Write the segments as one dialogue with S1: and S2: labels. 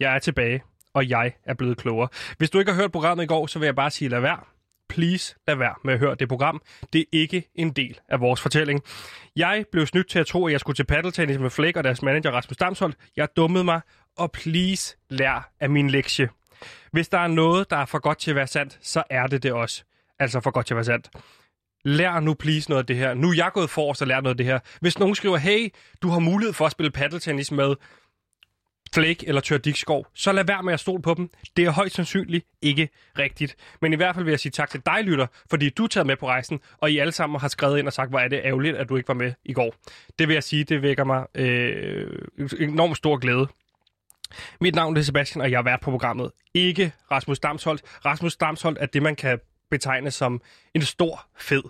S1: Jeg er tilbage, og jeg er blevet klogere. Hvis du ikke har hørt programmet i går, så vil jeg bare sige, lad være. Please, lad være med at høre det program. Det er ikke en del af vores fortælling. Jeg blev snydt til at tro, at jeg skulle til paddeltennis med Flæk og deres manager Rasmus Damsholdt. Jeg dummede mig, og please, lær af min lektie. Hvis der er noget, der er for godt til at være sandt, så er det det også. Altså for godt til at være sandt. Lær nu please noget af det her. Nu er jeg gået for og lært noget af det her. Hvis nogen skriver, hey, du har mulighed for at spille paddeltennis med Flake eller Tør Dikskov, så lad være med at stole på dem. Det er højst sandsynligt ikke rigtigt. Men i hvert fald vil jeg sige tak til dig, lytter, fordi du er taget med på rejsen, og I alle sammen har skrevet ind og sagt, hvor er det ærgerligt, at du ikke var med i går. Det vil jeg sige, det vækker mig øh, enormt stor glæde. Mit navn er Sebastian, og jeg har været på programmet. Ikke Rasmus Damsholdt. Rasmus Damsholdt er det, man kan betegnes som en stor, fed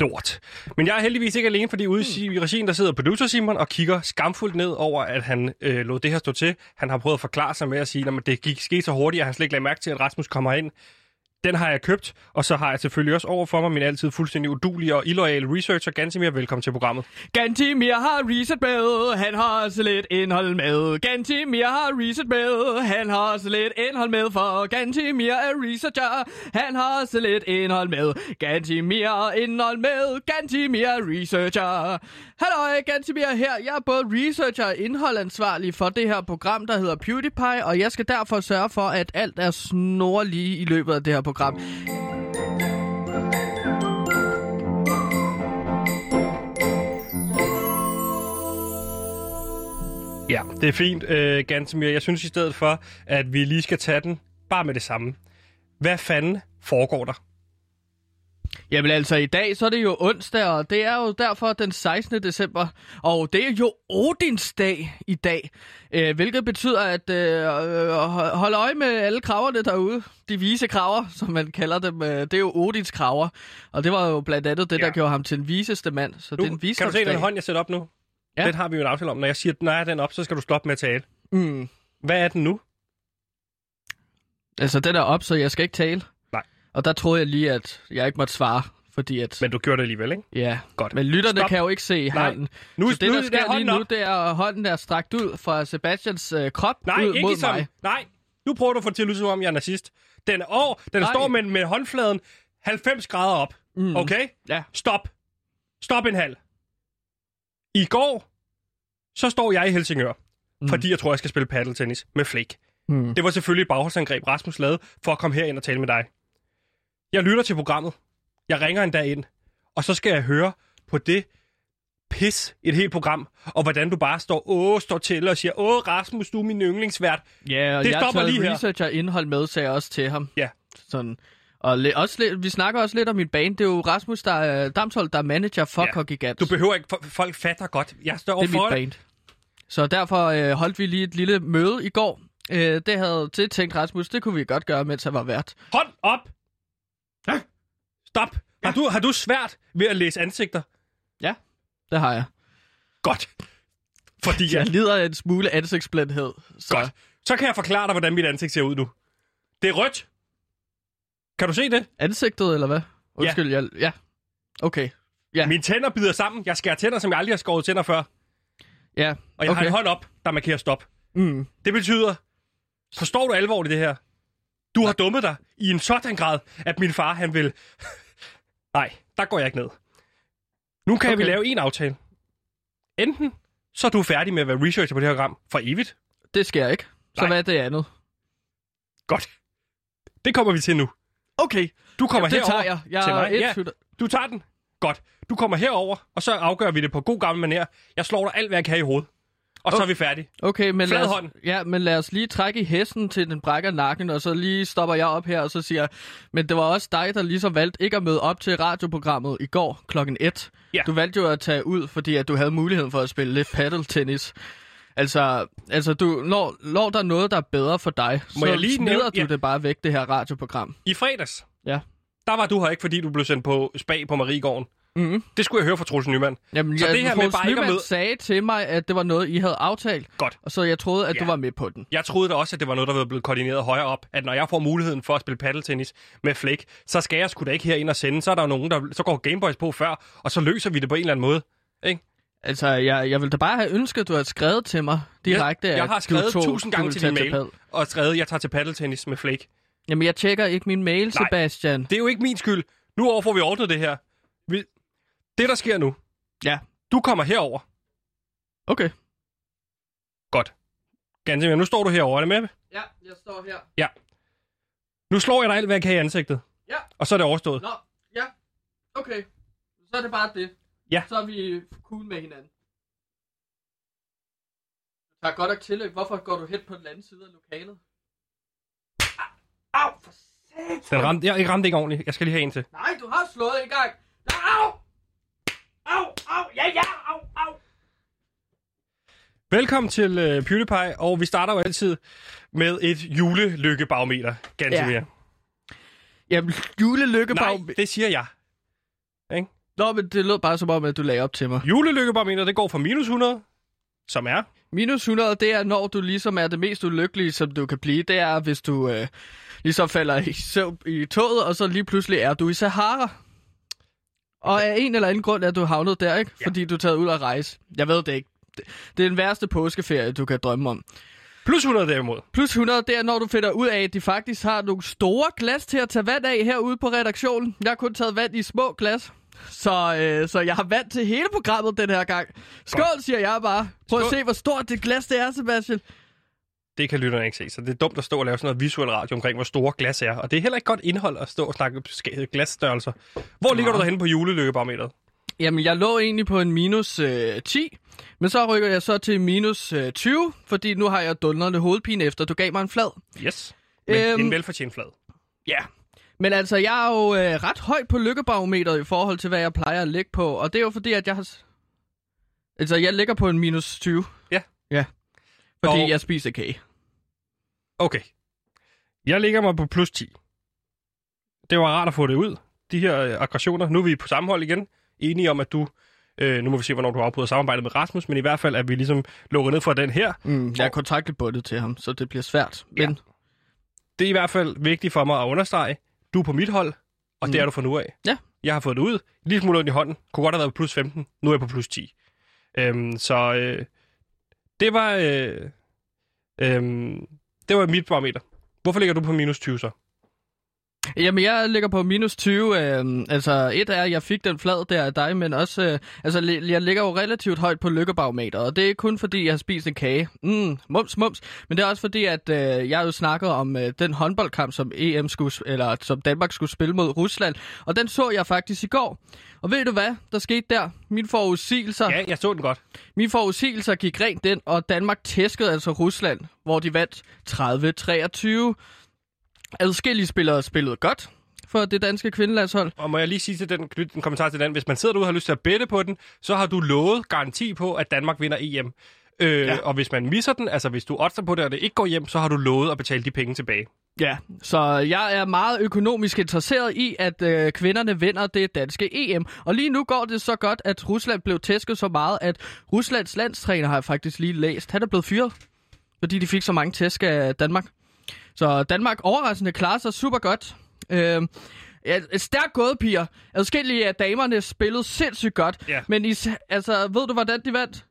S1: lort. Men jeg er heldigvis ikke alene, fordi ude i regien, der sidder producer Simon og kigger skamfuldt ned over, at han øh, lod det her stå til. Han har prøvet at forklare sig med at sige, at det gik skete så hurtigt, at han slet ikke lagde mærke til, at Rasmus kommer ind. Den har jeg købt, og så har jeg selvfølgelig også over for mig min altid fuldstændig udulige og illoyale researcher, Gantimir. Velkommen til programmet.
S2: Gantimir har reset med, han har også lidt indhold med. Gantimir har reset med, han har også lidt indhold med, for Gantimir er researcher, han har også lidt indhold med. Gantimir indhold med, Gantimir researcher. Hallo, Gantimir her. Jeg er både researcher og indholdansvarlig for det her program, der hedder PewDiePie, og jeg skal derfor sørge for, at alt er snorlige i løbet af det her program program.
S1: Ja, det er fint, øh, Gantemir. Jeg synes i stedet for, at vi lige skal tage den bare med det samme. Hvad fanden foregår der?
S2: Jamen altså, i dag så er det jo onsdag, og det er jo derfor den 16. december. Og det er jo Odins dag i dag, øh, hvilket betyder, at øh, hold øje med alle kraverne derude. De vise kraver, som man kalder dem. Øh, det er jo Odins kraver. Og det var jo blandt andet det, ja. der gjorde ham til den viseste mand. Så
S1: nu,
S2: det er en
S1: kan du se den hånd, jeg sætter op nu? Ja. Den har vi jo en aftale om. Når jeg siger, er den op, så skal du stoppe med at tale.
S2: Mm.
S1: Hvad er den nu?
S2: Altså, den er op, så jeg skal ikke tale. Og der troede jeg lige, at jeg ikke måtte svare, fordi at...
S1: Men du gjorde det alligevel, ikke?
S2: Ja,
S1: Godt.
S2: men lytterne
S1: Stop.
S2: kan jo ikke se hånden.
S1: Nu,
S2: så det,
S1: nu
S2: der sker
S1: der
S2: lige nu,
S1: op.
S2: det er hånden der strakt ud fra Sebastians øh, krop
S1: Nej,
S2: ud
S1: ikke
S2: mod
S1: som...
S2: mig.
S1: Nej, nu prøver du at få til at lyde som om, jeg er nazist. Den, er, åh, den
S2: Nej.
S1: står med, med håndfladen 90 grader op.
S2: Mm.
S1: Okay?
S2: Ja.
S1: Stop. Stop en halv. I går, så står jeg i Helsingør, mm. fordi jeg tror, jeg skal spille paddeltennis med Flake.
S2: Mm.
S1: Det var selvfølgelig et bagholdsangreb, Rasmus lavede, for at komme herind og tale med dig. Jeg lytter til programmet. Jeg ringer en dag ind, og så skal jeg høre på det pis et helt program, og hvordan du bare står, åh, står til og siger, åh, Rasmus, du er min yndlingsvært.
S2: Ja, og
S1: Det
S2: jeg
S1: stopper lige her.
S2: research og indhold med, sagde jeg også til ham.
S1: Ja.
S2: Sådan. Og le- også lidt, vi snakker også lidt om min bane. Det er jo Rasmus, der er Damshold, der er manager for
S1: Ja.
S2: Gigant.
S1: Du behøver ikke, for- folk fatter godt. Jeg står
S2: det er
S1: for
S2: mit band. Så derfor øh, holdt vi lige et lille møde i går. Øh, det havde tiltænkt Rasmus, det kunne vi godt gøre, mens han var vært.
S1: Hold op! Stop! Har, du, har du svært ved at læse ansigter?
S2: Ja, det har jeg.
S1: Godt. Fordi
S2: Jeg
S1: jeg...
S2: lider af en smule ansigtsblindhed. Så
S1: Godt. Så kan jeg forklare dig, hvordan mit ansigt ser ud nu. Det er rødt. Kan du se det?
S2: Ansigtet, eller hvad? Undskyld, ja. Jeg, ja. Okay. Ja.
S1: Mine tænder bider sammen. Jeg skærer tænder, som jeg aldrig har skåret tænder før.
S2: Ja,
S1: Og jeg okay. har
S2: okay.
S1: en hånd op, der markerer stop.
S2: Mm.
S1: Det betyder, forstår du alvorligt det her? Du har dummet dig i en sådan grad, at min far han vil... Nej, der går jeg ikke ned. Nu kan okay. vi lave en aftale. Enten så er du færdig med at være researcher på det her program for evigt.
S2: Det sker ikke. Så
S1: Nej.
S2: hvad er det andet?
S1: Godt. Det kommer vi til nu.
S2: Okay.
S1: Du kommer
S2: Jamen, det
S1: herover
S2: tager jeg. Jeg
S1: til mig. Ja, du tager den. Godt. Du kommer herover, og så afgør vi det på god gammel manér. Jeg slår dig alt, hvad jeg kan i hovedet. Og så er
S2: Okay.
S1: vi færdige.
S2: Okay, men lad, os, ja, men lad os lige trække i hesten til den brækker nakken, og så lige stopper jeg op her, og så siger men det var også dig, der ligesom valgte ikke at møde op til radioprogrammet i går klokken 1.
S1: Ja.
S2: Du valgte jo at tage ud, fordi at du havde muligheden for at spille lidt paddle-tennis. Altså, altså du, når, når der er noget, der er bedre for dig,
S1: Må
S2: så
S1: jeg lige
S2: smider
S1: nævne-
S2: du
S1: ja.
S2: det bare væk, det her radioprogram.
S1: I fredags,
S2: Ja.
S1: der var du her ikke, fordi du blev sendt på spag på Mariegården.
S2: Mm-hmm.
S1: Det skulle jeg høre fra Troels Nyman.
S2: Jamen,
S1: Så
S2: jeg,
S1: det her med
S2: Troels
S1: bare ikke at
S2: Nyman
S1: møde-
S2: sagde til mig, at det var noget, I havde aftalt.
S1: Godt.
S2: Og så jeg troede, at
S1: Ja.
S2: du var med på den.
S1: Jeg troede da også, at det var noget, der var blevet koordineret højere op. At når jeg får muligheden for at spille paddeltennis med Flæk, så skal jeg sgu da ikke herind og sende. Så er der nogen, der så går Gameboys på før, og så løser vi det på en eller anden måde. Ikke?
S2: Altså, jeg, jeg vil da bare have ønsket, at du havde skrevet til mig direkte,
S1: jeg
S2: at
S1: har skrevet tusind gange
S2: ville
S1: til din mail.
S2: pad.
S1: Og skrevet, jeg tager til paddeltennis med Flake.
S2: Jamen, jeg tjekker ikke min mail,
S1: Nej.
S2: Sebastian.
S1: Det er jo ikke min skyld. Nu over får vi ordnet det her. Det, der sker nu.
S2: Ja.
S1: Du kommer herover.
S2: Okay.
S1: Godt. Ganske nu står du herover. Er det med?
S2: Ja, jeg står her.
S1: Ja. Nu slår jeg dig alt, hvad jeg kan i ansigtet.
S2: Ja.
S1: Og så er det overstået.
S2: Nå, ja. Okay. Så er det bare det.
S1: Ja.
S2: Så er vi cool med hinanden. Tager godt nok tilløb. Hvorfor går du hen på den anden side af lokalet? Au, for satan.
S1: Den ramte, jeg, jeg ramte ikke ordentligt. Jeg skal lige have en til.
S2: Nej, du har slået en gang. Au! Au, ja, ja, au, au.
S1: Velkommen til uh, PewDiePie, og vi starter jo altid med et julelykkebarometer, ganske
S2: Ja.
S1: mere.
S2: Jamen, julelykke
S1: Nej, det siger jeg.
S2: Nå, men det lød bare som om, at du lagde op til mig.
S1: Julelykkebarometer, det går fra minus 100, som er...
S2: Minus 100, det er, når du ligesom er det mest ulykkelige, som du kan blive. Det er, hvis du øh, ligesom falder i søvn i toget, og så lige pludselig er du i Sahara. Og af en eller anden grund er du havnet der, ikke?
S1: Ja.
S2: Fordi du er taget ud at rejse. Jeg ved det ikke. Det, er den værste påskeferie, du kan drømme om.
S1: Plus 100 derimod.
S2: Plus 100, det er, når du finder ud af, at de faktisk har nogle store glas til at tage vand af herude på redaktionen. Jeg har kun taget vand i små glas. Så, øh, så jeg har vand til hele programmet den her gang. Skål, siger jeg bare. Prøv at
S1: Skål.
S2: se, hvor stort det glas det er, Sebastian.
S1: Det kan lytterne ikke se, så det er dumt at stå og lave sådan noget visuel radio omkring, hvor store glas er. Og det er heller ikke godt indhold at stå og snakke glasstørrelser. Hvor ligger
S2: Nå.
S1: du derhenne på julelykkebarometeret?
S2: Jamen, jeg lå egentlig på en minus øh, 10, men så rykker jeg så til minus øh, 20, fordi nu har jeg dundrende hovedpine efter, du gav mig en flad.
S1: Yes. Men
S2: Øhm.
S1: en velfortjent flad.
S2: Ja. Men altså, jeg er jo øh, ret højt på lykkebarometeret i forhold til, hvad jeg plejer at ligge på, og det er jo fordi, at jeg har... Altså, jeg ligger på en minus 20.
S1: Ja.
S2: Ja. Fordi
S1: Og-
S2: jeg spiser kage.
S1: Okay. Jeg ligger mig på plus 10. Det var rart at få det ud, de her øh, aggressioner. Nu er vi på samme hold igen. Enige om, at du... Øh, nu må vi se, hvornår du afbryder samarbejdet med Rasmus, men i hvert fald er vi ligesom lukket ned for den her.
S2: Mm, jeg er kontraktligt bundet til ham, så det bliver svært.
S1: Ja.
S2: Men
S1: Det er i hvert fald vigtigt for mig at understrege. Du er på mit hold, og mm. det er du fra nu af.
S2: Ja.
S1: Jeg har fået det ud. Lige smule ondt i hånden. Kunne godt have været på plus 15. Nu er jeg på plus 10. Øhm, så øh, det var... Øh, øh, det var mit barometer. Hvorfor ligger du på minus 20 så?
S2: Jamen, jeg ligger på minus 20. Øh, altså, et er, at jeg fik den flad der af dig, men også... Øh, altså, jeg ligger jo relativt højt på lykkebarometeret, og det er kun fordi, jeg har spist en kage. Mm, mums, mums. Men det er også fordi, at øh, jeg jo snakket om øh, den håndboldkamp, som EM skulle, eller som Danmark skulle spille mod Rusland, og den så jeg faktisk i går. Og ved du hvad, der skete der? Mine forudsigelser,
S1: Ja, jeg så den godt.
S2: mine forudsigelser gik rent ind, og Danmark tæskede altså Rusland, hvor de vandt 30-23. Adskillige spillere spillede godt for det danske kvindelandshold.
S1: Og må jeg lige sige til den, knytte en kommentar til den, hvis man sidder derude og har lyst til at bette på den, så har du lovet garanti på, at Danmark vinder EM. Øh, ja. Og hvis man misser den, altså hvis du oddser på det, og det ikke går hjem, så har du lovet at betale de penge tilbage.
S2: Ja, så jeg er meget økonomisk interesseret i, at øh, kvinderne vinder det danske EM. Og lige nu går det så godt, at Rusland blev tæsket så meget, at Ruslands landstræner har jeg faktisk lige læst. Han er blevet fyret, fordi de fik så mange tæsk af Danmark. Så Danmark overraskende klarer sig super godt. Øh, ja, stærkt gået, piger. Adskillige af damerne spillede sindssygt godt.
S1: Ja.
S2: Men I, altså, ved du, hvordan de vandt?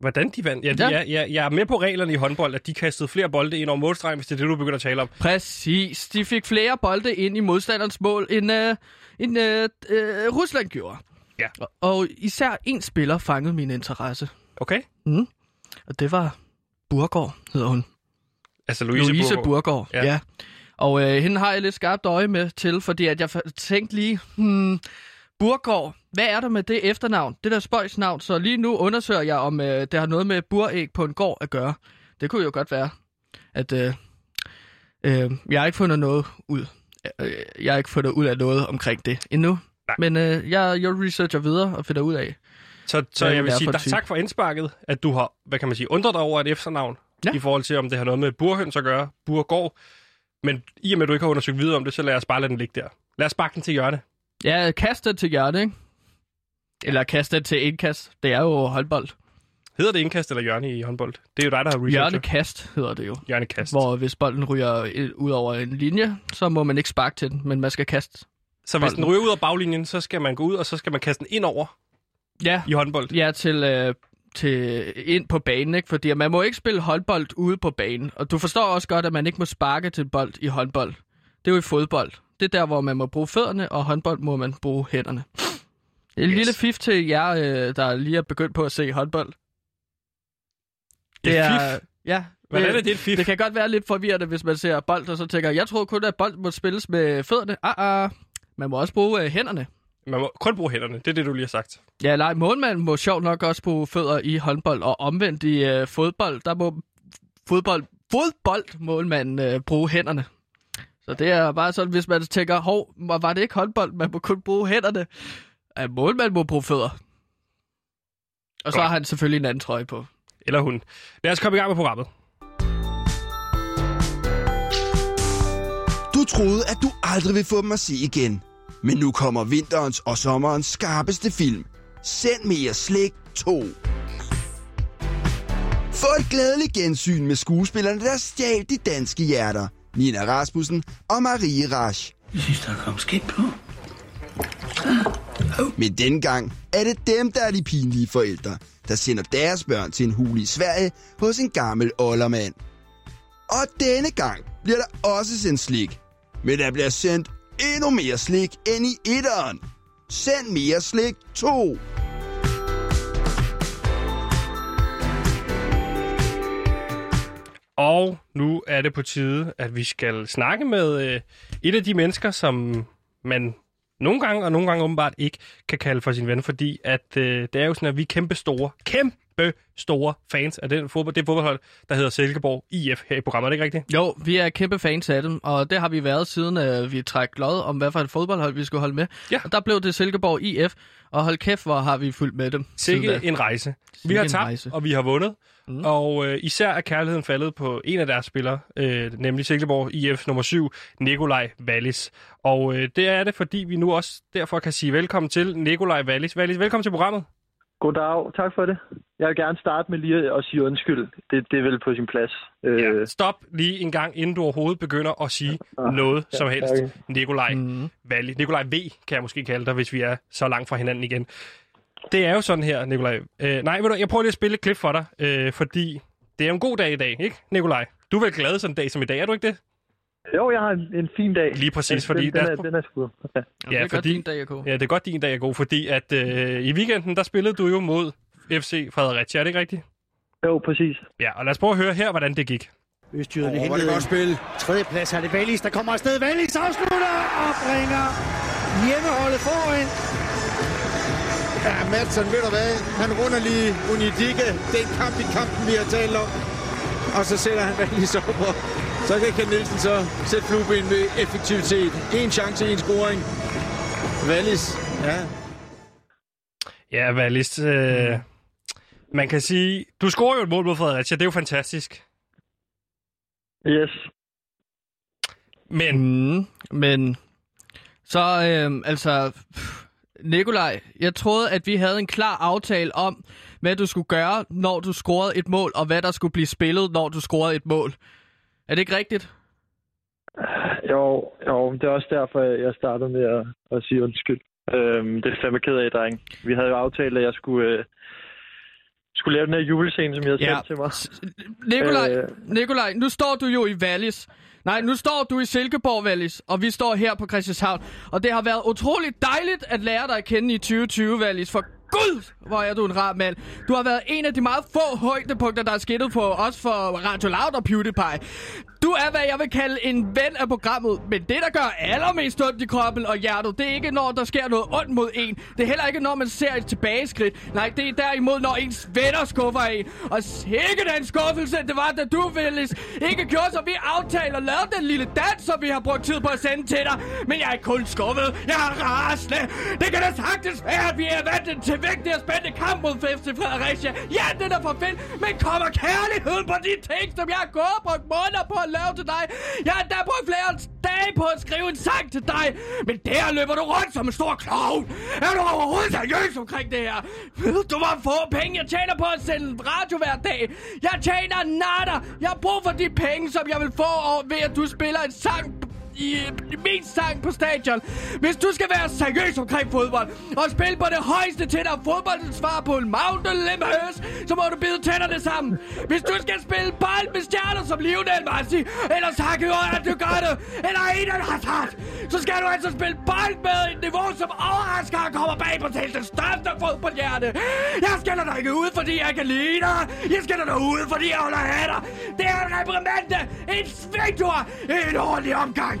S1: Hvordan de vandt? Ja, de, ja. Jeg, jeg, jeg er med på reglerne i håndbold, at de kastede flere bolde ind over målstregen, hvis det er det, du begynder at tale om.
S2: Præcis. De fik flere bolde ind i modstanderens mål, end, øh, end øh, øh, Rusland gjorde.
S1: Ja.
S2: Og, og især en spiller fangede min interesse.
S1: Okay?
S2: Og det var Burgård, hedder hun.
S1: Altså Louise,
S2: Louise. Burgård.
S1: Ja.
S2: Ja. Og øh, hende har jeg lidt skarpt øje med til, fordi at jeg tænkte lige, hmm, Burgård, hvad er der med det efternavn? Det der spøjsnavn. Så lige nu undersøger jeg, om øh, det har noget med buræg på en gård at gøre. Det kunne jo godt være, at øh, øh, jeg har ikke fundet noget ud. Øh, jeg har ikke fundet ud af noget omkring det endnu.
S1: Nej.
S2: Men øh, jeg, jeg researcher videre og finder ud af.
S1: Så, så jeg vil sige
S2: for
S1: tak for indsparket, at du har, hvad kan man sige, undret dig over et efternavn, ja. I forhold til, om det har noget med burhøns at gøre, burgård. Men i og med, at du ikke har undersøgt videre om det, så lad os bare lade den ligge der. Lad os bakke den til hjørne.
S2: Ja, kast det til hjørne, ikke? Eller kast det til indkast. Det er jo håndbold.
S1: Hedder det indkast eller hjørne i håndbold? Det er jo dig, der har researchet.
S2: Hjørnekast hedder det jo.
S1: Hjørnekast.
S2: Hvor hvis bolden ryger ud over en linje, så må man ikke sparke til den, men man skal kaste.
S1: Så hvis
S2: bolden.
S1: den ryger ud af baglinjen, så skal man gå ud, og så skal man kaste den ind over
S2: Ja,
S1: i håndbold.
S2: ja til, øh, til ind på banen, ikke? Fordi man må ikke spille håndbold ude på banen. Og du forstår også godt, at man ikke må sparke til bold i håndbold. Det er jo i fodbold. Det er der, hvor man må bruge fødderne, og håndbold må man bruge hænderne. Det er en
S1: Yes.
S2: lille fif til jer, øh, der lige er begyndt på at se håndbold.
S1: Det er fif?
S2: Ja.
S1: Hvordan er det et fif?
S2: Det kan godt være lidt forvirrende, hvis man ser bold, og så tænker, jeg tror kun, at bold må spilles med fødderne. Ah, ah. Man må også bruge øh, hænderne.
S1: Man må kun bruge hænderne. Det er det, du lige har sagt.
S2: Ja, nej, målmanden må sjovt nok også bruge fødder i håndbold, og omvendt i øh, fodbold, der må fodbold, fodbold målmanden øh, bruge hænderne. Så det er bare sådan, hvis man tænker, hov, var det ikke håndbold, man må kun bruge hænderne. Ja, målmanden må bruge fødder. Og så
S1: Godt.
S2: har han selvfølgelig en anden trøje på.
S1: Eller hun. Lad os komme i gang med programmet.
S3: Du troede, at du aldrig vil få dem at se igen. Men nu kommer vinterens og sommerens skarpeste film. Send mere slik 2. Få et glædeligt gensyn med skuespillerne, der stjal de danske hjerter. Nina Rasmussen og Marie Rasch.
S4: Jeg synes, der er kommet skidt på.
S3: Men dengang er det dem, der er de pinlige forældre, der sender deres børn til en hule i Sverige hos en gammel oldermand. Og denne gang bliver der også sendt slik. Men der bliver sendt endnu mere slik end i etteren. Send mere slik 2.
S1: Og nu er det på tide, at vi skal snakke med øh, et af de mennesker, som man nogle gange og nogle gange åbenbart ikke kan kalde for sin ven, fordi at øh, det er jo sådan, at vi er kæmpe store, kæmpe store fans af den fodbold, det fodboldhold, der hedder Silkeborg IF her i programmet. Er det ikke rigtigt?
S2: Jo, vi er kæmpe fans af dem, og det har vi været siden øh, vi træk lod om, hvad for et fodboldhold vi skulle holde med.
S1: Ja.
S2: Og der blev det Silkeborg IF, og hold kæft, hvor har vi fulgt med dem.
S1: Sikke
S2: da.
S1: en rejse. Vi har tabt,
S2: rejse.
S1: og vi har vundet. Mm. Og øh, især er kærligheden faldet på en af deres spillere, øh, nemlig Silkeborg IF nummer 7, Nikolaj Wallis. Og øh, det er det, fordi vi nu også derfor kan sige velkommen til Nikolaj Wallis. Wallis, velkommen til programmet.
S5: Goddag, tak for det. Jeg vil gerne starte med lige at sige undskyld. Det, det er vel på sin plads. Øh,
S1: Ja. Stop lige en gang, inden du overhovedet begynder at sige
S5: Ah,
S1: noget
S5: ja,
S1: som helst.
S5: okay.
S1: Nikolaj
S2: Mhm.
S1: Wallis. Nikolaj V, kan jeg måske kalde dig, hvis vi er så langt fra hinanden igen. Det er jo sådan her, Nikolaj. Øh, nej, ved du, jeg prøver lige at spille et klip for dig, øh, fordi det er en god dag i dag, ikke, Nikolaj? Du er vel glad sådan en dag som i dag, er du ikke det?
S5: Jo, jeg har en, en fin dag.
S1: Lige præcis,
S5: den,
S1: fordi
S5: Den, den, er, den er sgu. Ja.
S2: Ja, det er
S1: fordi-
S2: godt din dag, AK.
S1: Ja, det er godt, din dag er god, fordi at øh, i weekenden, der spillede du jo mod FC Fredericia, er det ikke rigtigt?
S5: Jo, præcis.
S1: Ja, og lad os prøve at høre her, hvordan det gik.
S6: Østjyderne oh,
S7: er det godt spil.
S6: Tredjeplads er det Valis, der kommer afsted. Valis afslutter og bringer hjemmeholdet foran.
S7: Ja, Madsen, ved du hvad? Han runder lige Unidike. Den kamp i kampen, vi har talt om. Og så sætter han Valis op, og så kan Ken Nielsen så sætte flueben med effektivitet. En chance, en scoring. Valis, ja.
S1: Ja, Valis, øh, man kan sige, du scorer jo et mål mod Fredericia, det er jo fantastisk.
S5: Yes.
S1: Men
S2: Mm, men så, øh, altså, pff, Nikolaj, jeg troede, at vi havde en klar aftale om, hvad du skulle gøre, når du scorede et mål, og hvad der skulle blive spillet, når du scorede et mål. Er det ikke rigtigt?
S5: Jo, jo, det er også derfor, jeg startede med at, at sige undskyld. Øhm, det er fandme ked af, dreng. Vi havde jo aftalt, at jeg skulle, øh, skulle lave den her julescene, som jeg havde
S2: Ja.
S5: sendt til mig.
S2: Nikolaj,
S5: Øh.
S2: Nikolaj, nu står du jo i Wallis. Nej, nu står du i Silkeborg, Wallis, og vi står her på Christianshavn. Og det har været utroligt dejligt at lære dig at kende i 2020, Wallis. For gud, hvor er du en rar mand. Du har været en af de meget få højdepunkter, der er skittet på os for Radio Loud og PewDiePie. Du er, hvad jeg vil kalde en ven af programmet, men det, der gør allermest ondt i kroppen og hjertet, det er ikke, når der sker noget ondt mod en. Det er heller ikke, når man ser et tilbageskridt. Nej, det er derimod, når ens venner skuffer en. Og sikke den skuffelse, det var, da du, Willis, ikke gjorde, som vi aftaler, lavede den lille dans, som vi har brugt tid på at sende til dig. Men jeg er kun skuffet, jeg er rasende. Det kan da sagtens være, at vi er vant til vigtig og spændende kamp mod FC Fredericia. Ja, det er for fedt, men kommer kærligheden på de ting, som jeg har gået og brugt måneder på at lave til dig. Jeg har endda brugt flere dage på at skrive en sang til dig. Men der løber du rundt som en stor klovn. Er du overhovedet seriøs omkring det her? Ved du, hvor få penge jeg tjener på at sende radio hver dag? Jeg tjener natter. Jeg har brug for de penge, som jeg vil få og ved, at du spiller en sang i, i min sang på stadion. Hvis du skal være seriøs omkring fodbold, og spille på det højeste til dig fodboldens svar på en Mountain Olympus, så må du bide tænderne sammen. Hvis du skal spille bold med stjerner som Lionel Messi, eller Saki at du gør det, eller Eden Hazard, så skal du altså spille bold med et niveau, som overrasker og kommer bag på til det største fodboldhjerte. Jeg skælder dig ikke ud, fordi jeg kan lide dig. Jeg skælder dig ud, fordi jeg holder af dig. Det er en reprimande, en svigtur, en ordentlig omgang.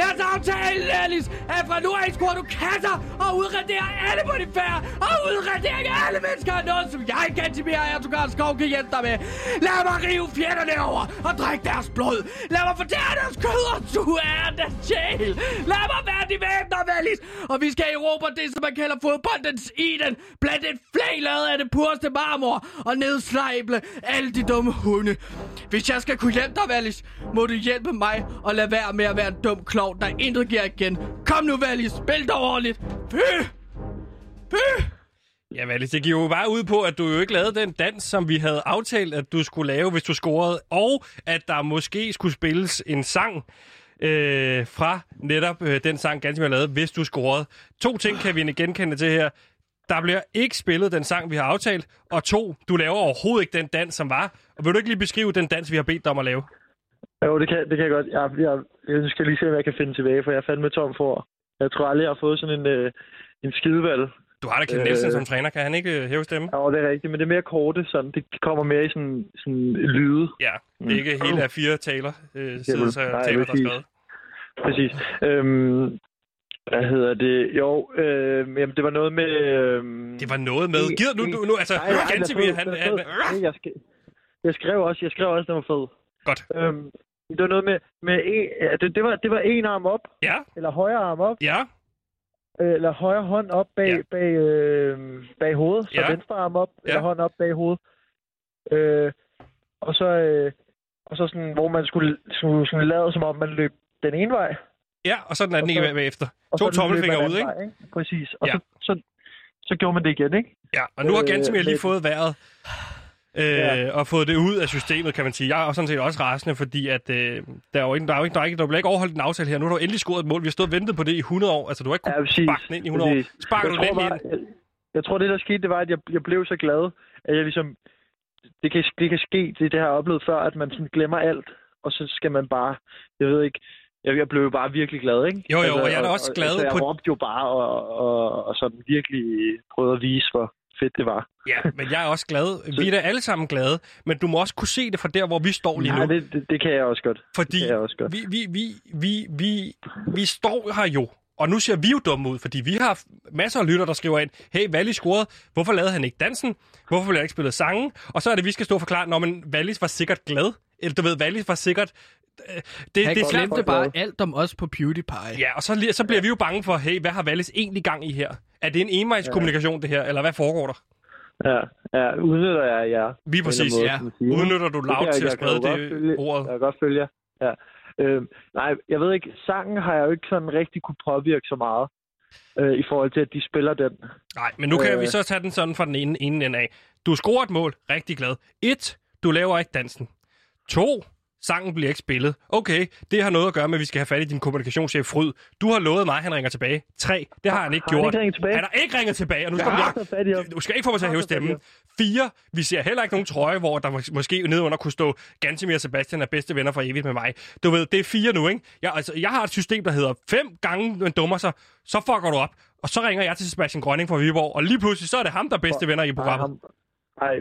S2: Lad os aftale, Alice, at fra nu af skruer du kasser og udradere alle på de færre, og udradering af alle mennesker er noget, som jeg, Gantimir Erdogan Skov, kan hjælpe dig med. Lad mig rive fjenderne over og drikke deres blod. Lad mig fortære deres kød og suge af deres sjæl. Lad mig være de væbner, Valis. Og vi skal erobre det, som man kalder fodboldens Eden. Blandt et flag lavet af det pureste marmor og nedslejble alle de dumme hunde. Hvis jeg skal kunne hjælpe dig, Valis, må du hjælpe mig og lade være med at være en dum klog, der intet giver igen. Kom nu, Valis, spil dig ordentligt. Fy! Fy!
S1: Ja, Valis, det gik jo bare ud på, at du jo ikke lavede den dans, som vi havde aftalt, at du skulle lave, hvis du scorede, og at der måske skulle spilles en sang øh, fra netop øh, den sang, Ganske lavede, hvis du scorede. To ting kan vi genkende til her. Der bliver ikke spillet den sang, vi har aftalt, og to, du laver overhovedet ikke den dans, som var. Og vil du ikke lige beskrive den dans, vi har bedt dig om at lave?
S5: Jo, det kan, det kan jeg godt. Jeg, jeg, jeg skal lige se, hvad jeg kan finde tilbage, for jeg er fandme tom for. Jeg tror aldrig, jeg har fået sådan en, øh, en skidevalg.
S1: Du har da Kjeld Nielsen som træner, kan han ikke øh, hæve stemme?
S5: Ja, det er rigtigt, men det er mere korte, sådan. Det kommer mere i sådan, sådan lyde.
S1: Ja, det er ikke hele af fire taler, øh, side, så
S5: nej,
S1: taler, der er skrevet.
S5: Præcis. Øhm, hvad hedder det? Jo, øh, jamen, det var noget med... Øh,
S1: Det var noget med... Gider nu, nu, nu altså,
S5: Nej, nej,
S1: Gantemir, han... han,
S5: er fed. Jeg, skrev, jeg skrev også, jeg skrev også, den var fed.
S1: Godt.
S5: Øhm, det var noget med, med en, det, det, var, det var en arm op,
S1: Ja,
S5: eller højre arm op,
S1: ja,
S5: øh, eller højre hånd op bag,
S1: Ja.
S5: bag, øh, bag hovedet, så
S1: Ja.
S5: venstre arm op,
S1: Ja.
S5: eller hånd op bag hovedet. Øh, og så, øh, og så sådan, hvor man skulle, skulle sådan lade, som om man løb den ene vej.
S1: ja, og så den anden
S5: Og så-
S1: ikke bagefter.
S5: Og
S1: To tommelfingre ud, ikke?
S5: Vej, ikke? Præcis. Og
S1: Ja.
S5: så, så, så gjorde man det igen, ikke?
S1: Ja, og nu har
S5: Øh,
S1: Gantemir lige
S5: men-
S1: fået vejret. Øh,
S5: Ja.
S1: og fået det ud af systemet, kan man sige. Jeg er sådan set også rasende, fordi at, øh, der, er jo ikke, der, er jo ikke, der, er ikke, der bliver ikke overholdt en aftale her. Nu har du endelig scoret et mål. Vi har stået og ventet på det i 100 år. Altså, du har ikke
S5: Ja,
S1: kunnet sparke den ind i 100 år.
S5: Præcis.
S1: Sparker
S5: jeg
S1: du den
S5: tror,
S1: ind
S5: bare,
S1: ind?
S5: jeg, jeg tror, det der skete, det var, at jeg, jeg blev så glad, at jeg ligesom... Det kan, det kan ske, det, det har jeg oplevet før, at man sådan glemmer alt, og så skal man bare... Jeg ved ikke... Jeg, jeg blev jo bare virkelig glad, ikke?
S1: Jo, jo, og jeg er da også glad
S5: altså, jeg
S1: på-
S5: råbte jo bare, og, og, og sådan virkelig prøvede at vise, hvor fedt det var.
S1: Ja, men jeg er også glad. Vi er da alle sammen glade. Men du må også kunne se det fra der, hvor vi står lige nu.
S5: Nej, det, det, det kan jeg også godt.
S1: Fordi
S5: Det kan jeg også godt.
S1: vi, vi, vi, vi, vi, vi står her jo, og nu ser vi jo dumme ud, fordi vi har masser af lytter, der skriver ind, hey, Wallis scorede, hvorfor lavede han ikke dansen? Hvorfor ville han ikke spille sangen? Og så er det, vi skal stå og forklare, når men Wallis var sikkert glad. Eller du ved, Wallis var sikkert... øh, Det,
S2: Han
S1: det
S2: glemte bare alt om os på PewDiePie.
S1: Ja, og så, så bliver vi jo bange for, hey, hvad har Wallis egentlig gang i her? Er det en envejskommunikation, det her, eller hvad foregår der?
S5: Ja, ja udnytter jeg jer.
S1: Lige præcis,
S5: måde,
S1: ja. Udnytter du
S5: Det
S1: loud til at sprede
S5: godt følge-
S1: det ordet?
S5: Jeg kan godt følge jer. Ja. Øhm, nej, jeg ved ikke, sangen har jeg jo ikke sådan rigtig kunne påvirke så meget, øh, i forhold til, at de spiller den.
S1: Nej, men nu kan
S5: Øh.
S1: vi så tage den sådan fra den ene, ende af. Du scorer et mål, rigtig glad. Et, du laver ikke dansen. To, sangen bliver ikke spillet. Okay, det har noget at gøre med, at vi skal have fat i din kommunikationschef Fryd. Du har lovet mig, at han ringer tilbage. Tre, det har han ikke
S5: Har han
S1: gjort.
S5: ikke ringet tilbage?
S1: Han har ikke ringet tilbage, og nu skal
S5: Jeg ham.
S1: Du skal ikke få mig til at hæve stemmen. Fire, vi ser heller ikke nogen trøje, hvor der mås- måske nedenunder kunne stå Gantemir og Sebastian er bedste venner for evigt med mig. Du ved, det er fire nu, ikke? Jeg, altså, jeg har et system, der hedder fem gange, man dummer sig, så fucker du op. Og så ringer jeg til Sebastian Grønning fra Viborg, og lige pludselig så er det ham, der er bedste venner i programmet.
S5: Nej,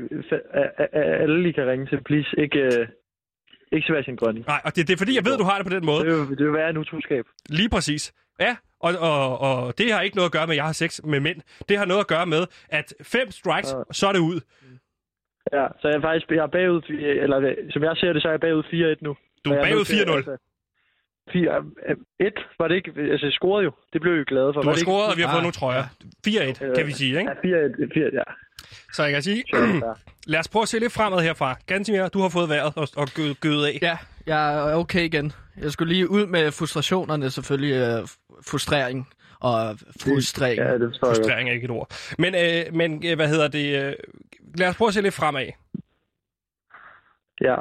S5: alle I kan ringe til, please. Ikke, øh, ikke Sebastian Grønning.
S1: Nej, og det, det er fordi, jeg ved, du har det på den måde.
S5: Det vil, det vil være en utroskab.
S1: Lige præcis. Ja, og, og, og det har ikke noget at gøre med, at jeg har sex med mænd. Det har noget at gøre med, at fem strikes,
S5: Ja.
S1: så er det ud.
S5: Ja, så jeg er faktisk jeg er bagud, eller øh, som jeg ser det, så er jeg bagud 4-1 nu.
S1: Du er bagud
S5: nødt til,
S1: 4-0.
S5: altså, 4, 1 var det ikke, altså jeg scorede jo. Det blev jeg jo glad for.
S1: Du har scoret, og vi har fået
S2: Ah,
S1: nogle trøjer. 4-1, kan vi sige, ikke?
S5: Ja, 4-1, 4 ja.
S1: Så jeg kan sige, lad os prøve at se lidt fremad herfra. Gantimir, du har fået vejret og, og gø- gødet af.
S2: Ja, jeg er okay igen. Jeg skulle lige ud med frustrationerne, selvfølgelig øh, frustrering og frustrering.
S5: Ja, det forstår jeg.
S1: Frustrering er ikke et ord. Men, øh, men øh, hvad hedder det? Øh, lad os prøve at se lidt fremad.
S5: Ja.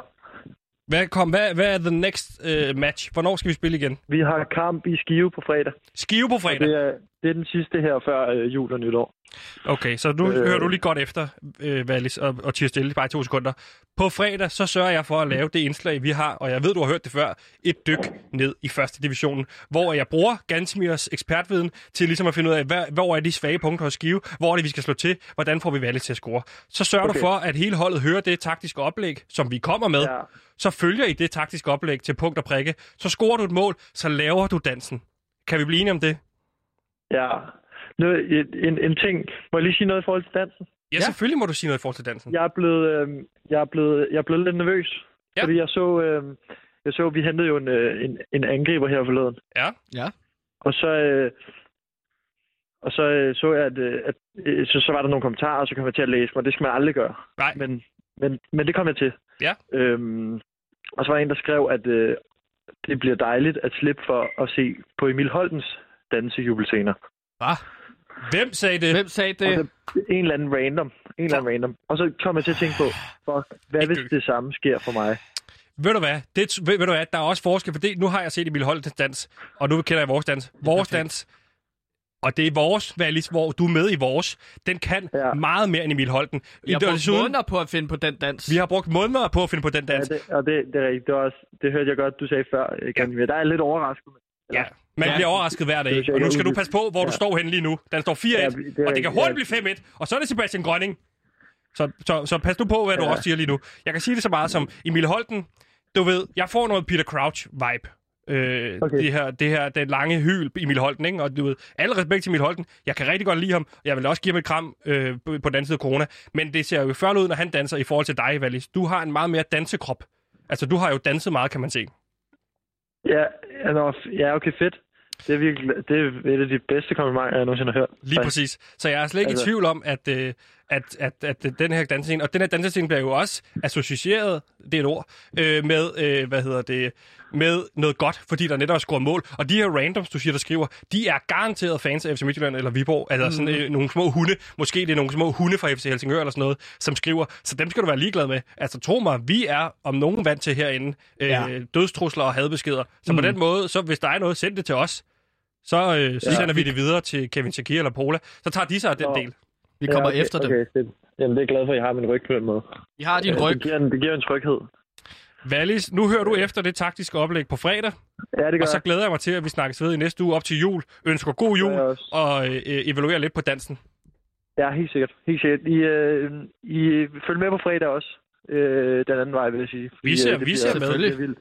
S1: Hvad, kom, hvad, hvad er the next uh, match? Hvornår skal vi spille igen?
S5: Vi har kamp i Skive på fredag.
S1: Skive på
S5: Og
S1: fredag?
S5: det er, det er den sidste her før øh, jul og nytår.
S1: Okay, så nu øh... Hører du lige godt efter, øh, Valis, og, og tiger stille bare i to sekunder. På fredag, så sørger jeg for at lave det indslag, vi har, og jeg ved, du har hørt det før, et dyk ned i første divisionen, hvor jeg bruger Gansimirs ekspertviden til ligesom at finde ud af, hvad, hvor er de svage punkter hos Skive, hvor er det, vi skal slå til, hvordan får vi Valis til at score. Så sørger okay. du for, at hele holdet hører det taktiske oplæg, som vi kommer med,
S5: Ja.
S1: så følger I det taktiske oplæg til punkt og prikke, så scorer du et mål, så laver du dansen. Kan vi blive enige om det?
S5: Ja. Nu, en, en, en ting. Må jeg lige sige noget i forhold til dansen?
S1: Ja, ja, selvfølgelig må du sige noget i forhold til dansen.
S5: Jeg er blevet, øh, jeg er blevet, jeg er blevet lidt nervøs.
S1: Ja.
S5: Fordi jeg så, øh, jeg så, vi hentede jo en, øh, en, en angriber her forleden.
S1: Ja.
S2: Ja.
S5: Og så, øh, og så øh, så jeg, at, øh, at øh, så, så var der nogle kommentarer, og så kom jeg til at læse mig. Det skal man aldrig gøre.
S1: Nej.
S5: Men, men, men det kom jeg til.
S1: Ja.
S5: Øhm, og så var der en, der skrev, at øh, det bliver dejligt at slippe for at se på Emil Holtens dansejubelscener.
S1: Hvad? Hvem sagde det?
S2: Hvem sagde det?
S5: Altså, en eller anden random. En eller anden random. Og så kom jeg til at tænke på, fuck, hvad hvis det samme sker for mig?
S1: Ved du hvad? Det, ved, ved du hvad? Der er også forskel, for det, nu har jeg set Emil Holtens dans, og nu kender jeg vores dans. Vores dans, og det er vores, Valis, hvor du er med i vores. Den kan ja.
S5: Ja.
S1: meget mere end Emil Holten.
S2: Jeg har brugt
S1: desuden-
S2: måneder på at finde på den dans.
S1: Vi har brugt måneder på at finde på den
S5: Ja,
S1: dans.
S5: det, og det, det er rigtigt. Det, var også, det hørte jeg godt, du sagde før. Ja. Der er lidt overrasket.
S1: Ja. Man
S2: Ja.
S1: bliver overrasket hver dag. Og nu skal du passe på, hvor du
S5: Ja.
S1: står henne lige nu. Den står 4-1,
S5: Ja, det er
S1: og det kan hurtigt
S5: Ja.
S1: blive 5-1. Og så er det Sebastian Grønning. Så, så, så pas nu på, hvad du
S5: Ja.
S1: også siger lige nu. Jeg kan sige det så meget som Emil Holten. Du ved, jeg får noget Peter Crouch-vibe. Øh, okay.
S5: Okay.
S1: det, her, det her, den lange hyl, Emil Holten, ikke? Og du ved, alle respekt til Emil Holten. Jeg kan rigtig godt lide ham. Jeg vil også give ham et kram øh, på på den anden side af corona. Men det ser jo før ud, når han danser i forhold til dig, Valis. Du har en meget mere dansekrop. Altså, du har jo danset meget, kan man se.
S5: Ja, ja, nå, ja, okay, fedt. Det er virkelig det er et af de bedste komplimenter, jeg nogensinde har hørt.
S1: Lige præcis. Så jeg er slet ikke altså... i tvivl om, at, øh, at, at, at, den her dansescene, og den her dansescene bliver jo også associeret, det er et ord, øh, med, øh, hvad hedder det, med noget godt, fordi der netop er scoret mål. Og de her randoms, du siger, der skriver, de er garanteret fans af FC Midtjylland eller Viborg, altså mm. sådan øh, nogle små hunde, måske det er nogle små hunde fra FC Helsingør eller sådan noget, som skriver, så dem skal du være ligeglad med. Altså tro mig, vi er om nogen vant til herinde øh,
S2: Ja.
S1: ja. dødstrusler og hadbeskeder. Så mm. på den måde, så hvis der er noget, send det til os. Så, øh, så ja. sender vi det videre til Kevin Shakir eller Pola. Så tager de sig af den
S5: Nå.
S1: del.
S2: Vi kommer
S5: ja, okay,
S2: efter dem.
S5: okay, Fedt. Jamen, det er jeg glad for, at I har min ryg på den måde.
S2: Vi har din
S5: Ja,
S2: ryg.
S5: Det giver, en, det giver en tryghed.
S1: Valis, nu hører du efter det taktiske oplæg på fredag,
S5: Ja, det gør
S1: og så
S5: jeg.
S1: glæder jeg mig til, at vi snakkes ved i næste uge op til jul. Ønsker god
S5: Det jeg
S1: jul, og øh, evaluerer lidt på dansen.
S5: Ja, helt sikkert. Helt sikkert. I, øh, I følger med på fredag også. Øh, den anden vej, vil jeg sige.
S1: Vi ser-
S5: øh, det
S1: vi ser med.
S5: Det bliver vildt.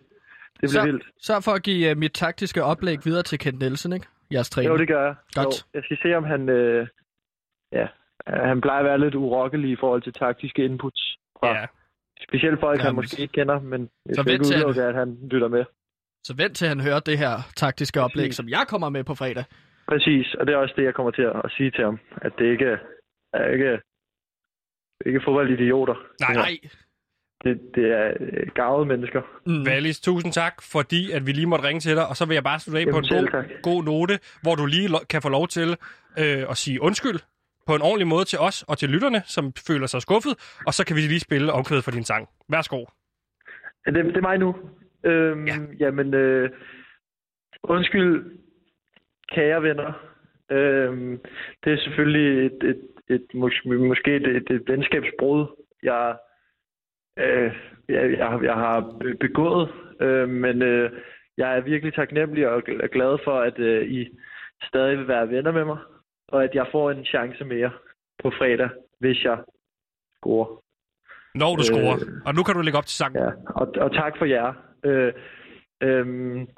S5: Det bliver
S2: Så,
S5: vildt.
S2: sørg for at give uh, mit taktiske oplæg videre til Kent Nielsen, ikke? Jeres træner.
S5: Jo, det gør jeg.
S2: Godt.
S5: Jo, jeg skal se, om han... Øh, ja, øh, han plejer at være lidt urokkelig i forhold til taktiske inputs. Fra
S1: Ja.
S5: Specielt folk, han
S2: Jamen,
S5: måske ikke kender, men jeg
S2: så
S5: skal ikke
S2: til han-
S5: udelukke, at han lytter med.
S2: Så vent til han hører det her taktiske oplæg,
S5: Præcis.
S2: som jeg kommer med på fredag.
S5: Præcis, og det er også det, jeg kommer til at sige til ham. At det ikke er ikke, ikke fodboldidioter.
S1: Nej,
S2: Nej.
S5: Det, det er øh, gavede mennesker.
S2: Mm.
S1: Valis, tusind tak, fordi at vi lige måtte ringe til dig, og så vil jeg bare slutte af på
S5: Jamen,
S1: en
S5: selv
S1: god,
S5: tak.
S1: god note, hvor du lige lo- kan få lov til øh, at sige undskyld på en ordentlig måde til os og til lytterne, som føler sig skuffet, og så kan vi lige spille omkvædet for din sang. Værsgo.
S5: Det, det er mig nu. Øhm,
S1: Ja.
S5: ja. Jamen, øh, undskyld, kære venner. Øhm, det er selvfølgelig et, et, et, mås- måske et, et, et venskabsbrud, jeg, øh, jeg, jeg, jeg har be- begået. Øh, men øh, jeg er virkelig taknemmelig og gl- glad for, at øh, I stadig vil være venner med mig, og at jeg får en chance mere på fredag, hvis jeg scorer.
S1: Når du
S5: Øh,
S1: scorer. Og nu kan du lægge op til sangen.
S5: Ja, og, og tak for jer. Øh, øhm,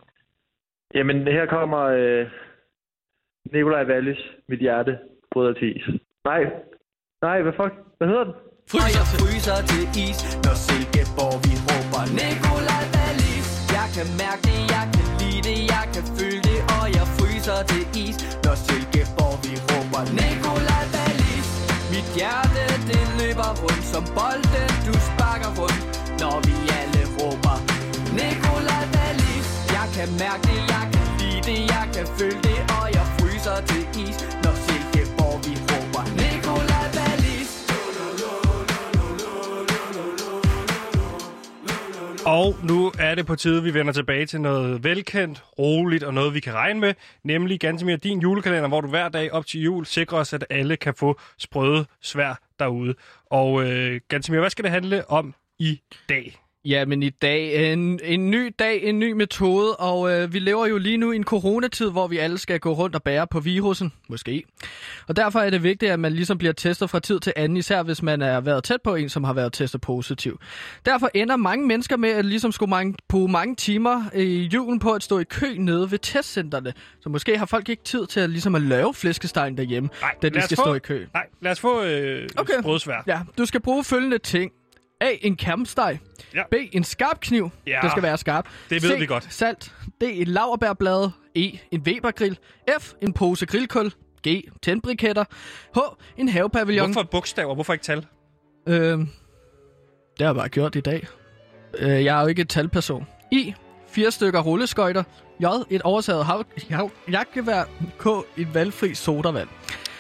S5: jamen, her kommer øh, Nikolaj Wallis, mit hjerte, bryder til is. Nej, nej, hvad fuck? Hvad hedder den?
S4: Og jeg fryser til is, når Silkeborg vi råber Nikolaj Wallis Jeg kan mærke det, jeg kan lide det, jeg kan føle det Og jeg fryser til is, når Silkeborg Nikola råber Wallis Mit hjerte det løber rundt som bolden du sparker rundt Når vi alle råber. Nikola Wallis Jeg kan mærke det, jeg kan lide det, jeg kan føle det Og jeg fryser til is,
S1: Og nu er det på tide, vi vender tilbage til noget velkendt, roligt og noget, vi kan regne med. Nemlig Gantemir, din julekalender, hvor du hver dag op til jul sikrer os, at alle kan få sprøde svær derude. Og øh, Gantemir, hvad skal det handle om i dag?
S2: Ja, men i dag en, en ny dag, en ny metode, og øh, vi lever jo lige nu i en coronatid, hvor vi alle skal gå rundt og bære på virusen, måske. Og derfor er det vigtigt, at man ligesom bliver testet fra tid til anden, især hvis man er været tæt på en, som har været testet positiv. Derfor ender mange mennesker med at ligesom skulle mange, bruge mange timer i julen på at stå i kø nede ved testcenterne. Så måske har folk ikke tid til at, ligesom at lave flæskestegen derhjemme,
S1: Nej,
S2: da de skal
S1: få-
S2: stå i kø.
S1: Nej, lad os få øh,
S2: Okay.
S1: okay. sprødsvær.
S2: Ja, du skal bruge følgende ting. A. En kærmsteg.
S1: Ja.
S2: B. En skarp kniv.
S1: Ja.
S2: Det skal være skarp.
S1: Det ved
S2: C,
S1: vi godt.
S2: Salt. D. En laverbærblad. E. En Webergrill. F. En pose grillkul. G. Tændbriketter. H. En havepavillon.
S1: Hvorfor bogstaver? Hvorfor ikke tal?
S2: Øh, det har jeg bare gjort i dag. Øh, jeg er jo ikke et talperson. I. Fire stykker rulleskøjter. J. Et oversaget hav, hav, jagtgevær. K. Et valgfri sodavand.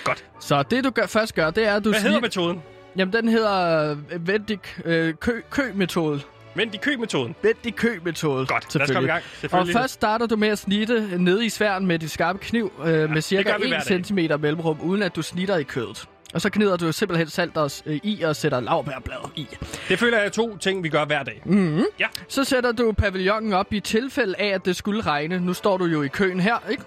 S1: Godt.
S2: Så det du gør, først gør, det er, at du
S1: Hvad hedder metoden?
S2: Jamen, den hedder øh, vendig øh, kø, kø-metode.
S1: Vent i kø-metoden.
S2: Vendig kø-metode.
S1: Godt, lad os komme i gang.
S2: Og først starter du med at snitte ned i sværen med dit skarpe kniv øh, med cirka
S1: gør vi hver
S2: 1
S1: dag.
S2: cm mellemrum, uden at du snitter i kødet. Og så gnider du simpelthen salt os, øh, i og sætter lavbærblader i.
S1: Det føler jeg er to ting, vi gør hver dag.
S2: Mm.
S1: Ja.
S2: Så sætter du pavillonen op i tilfælde af, at det skulle regne. Nu står du jo i køen her, ikke?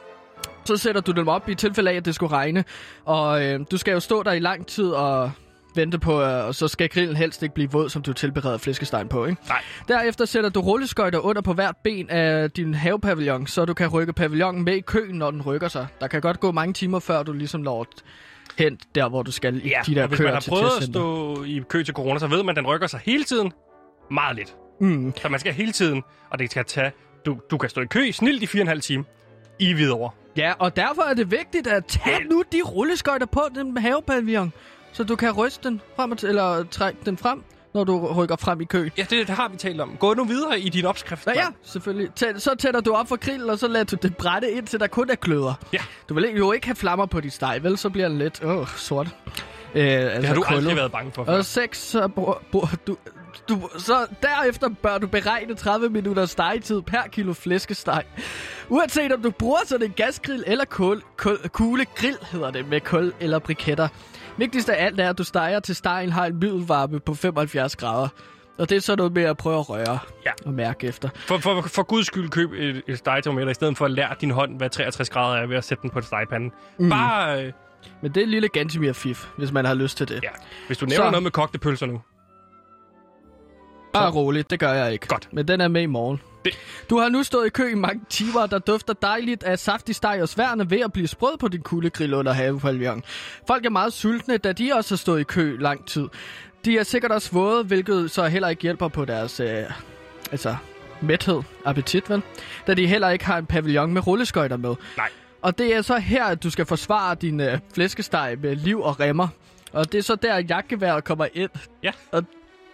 S2: Så sætter du dem op i tilfælde af, at det skulle regne. Og øh, du skal jo stå der i lang tid og vente på, og så skal grillen helst ikke blive våd, som du tilbereder flæskestegen på, ikke?
S1: Nej.
S2: Derefter sætter du rulleskøjter under på hvert ben af din havepavillon, så du kan rykke pavillonen med i køen, når den rykker sig. Der kan godt gå mange timer, før du ligesom når hen der, hvor du skal i
S1: Ja,
S2: de der
S1: og hvis
S2: køer
S1: man har
S2: til
S1: prøvet at stå i kø til corona, så ved man, at den rykker sig hele tiden meget lidt.
S2: Mm.
S1: Så man skal hele tiden, og det skal tage... Du, du kan stå i kø i snilt i 4,5 timer i Hvidovre.
S2: Ja, og derfor er det vigtigt at tage nu de rulleskøjter på den havepavillon, så du kan ryste den frem eller trække den frem, når du rykker frem i kø.
S1: Ja, det, det har vi talt om. Gå nu videre i din opskrift.
S2: Ja, ja, selvfølgelig. Tæ- så tænder du op for grillen, og så lader du det brænde ind, til der kun er gløder.
S1: Ja.
S2: Du vil jo ikke have flammer på dit steg, vel? Så bliver den lidt åh, sort. Øh, altså
S1: Det har du
S2: krøllet.
S1: aldrig været bange for. før.
S2: Og 6, så, br- br- du, du, så derefter bør du beregne 30 minutter stegetid per kilo flæskesteg. Uanset om du bruger sådan en gasgrill eller kul, kul, kugle grill, hedder det, med kul eller briketter. Vigtigst af alt er, at du steger til stegen har en middelvarme på 75 grader. Og det er så noget med at prøve at røre
S1: Ja.
S2: og mærke efter.
S1: For, for, for guds skyld køb et, et stegetermometer, i stedet for at lære din hånd, hvad 63 grader er ved at sætte den på et stegepande. Mm. Bare, øh,
S2: Men det er en lille Gantimir fif, hvis man har lyst til det.
S1: ja. Hvis du nævner
S2: Så-
S1: noget med kogte pølser nu.
S2: Bare roligt, det gør jeg ikke.
S1: Godt.
S2: Men den er med i morgen.
S1: Det-
S2: Du har nu stået i kø i mange timer, der dufter dejligt af saftig steg og sværne ved at blive sprød på din kuldegrill under havepavillon. Folk er meget sultne, da de også har stået i kø lang tid. De er sikkert også våde, hvilket så heller ikke hjælper på deres øh, altså, mæthed, appetit, vel? Da de heller ikke har en pavillon med rulleskøjter med.
S1: Nej.
S2: Og det er så her, at du skal forsvare din øh, flæskesteg med liv og remmer. Og det er så der, jagtgeværet kommer ind.
S1: Ja.
S2: Og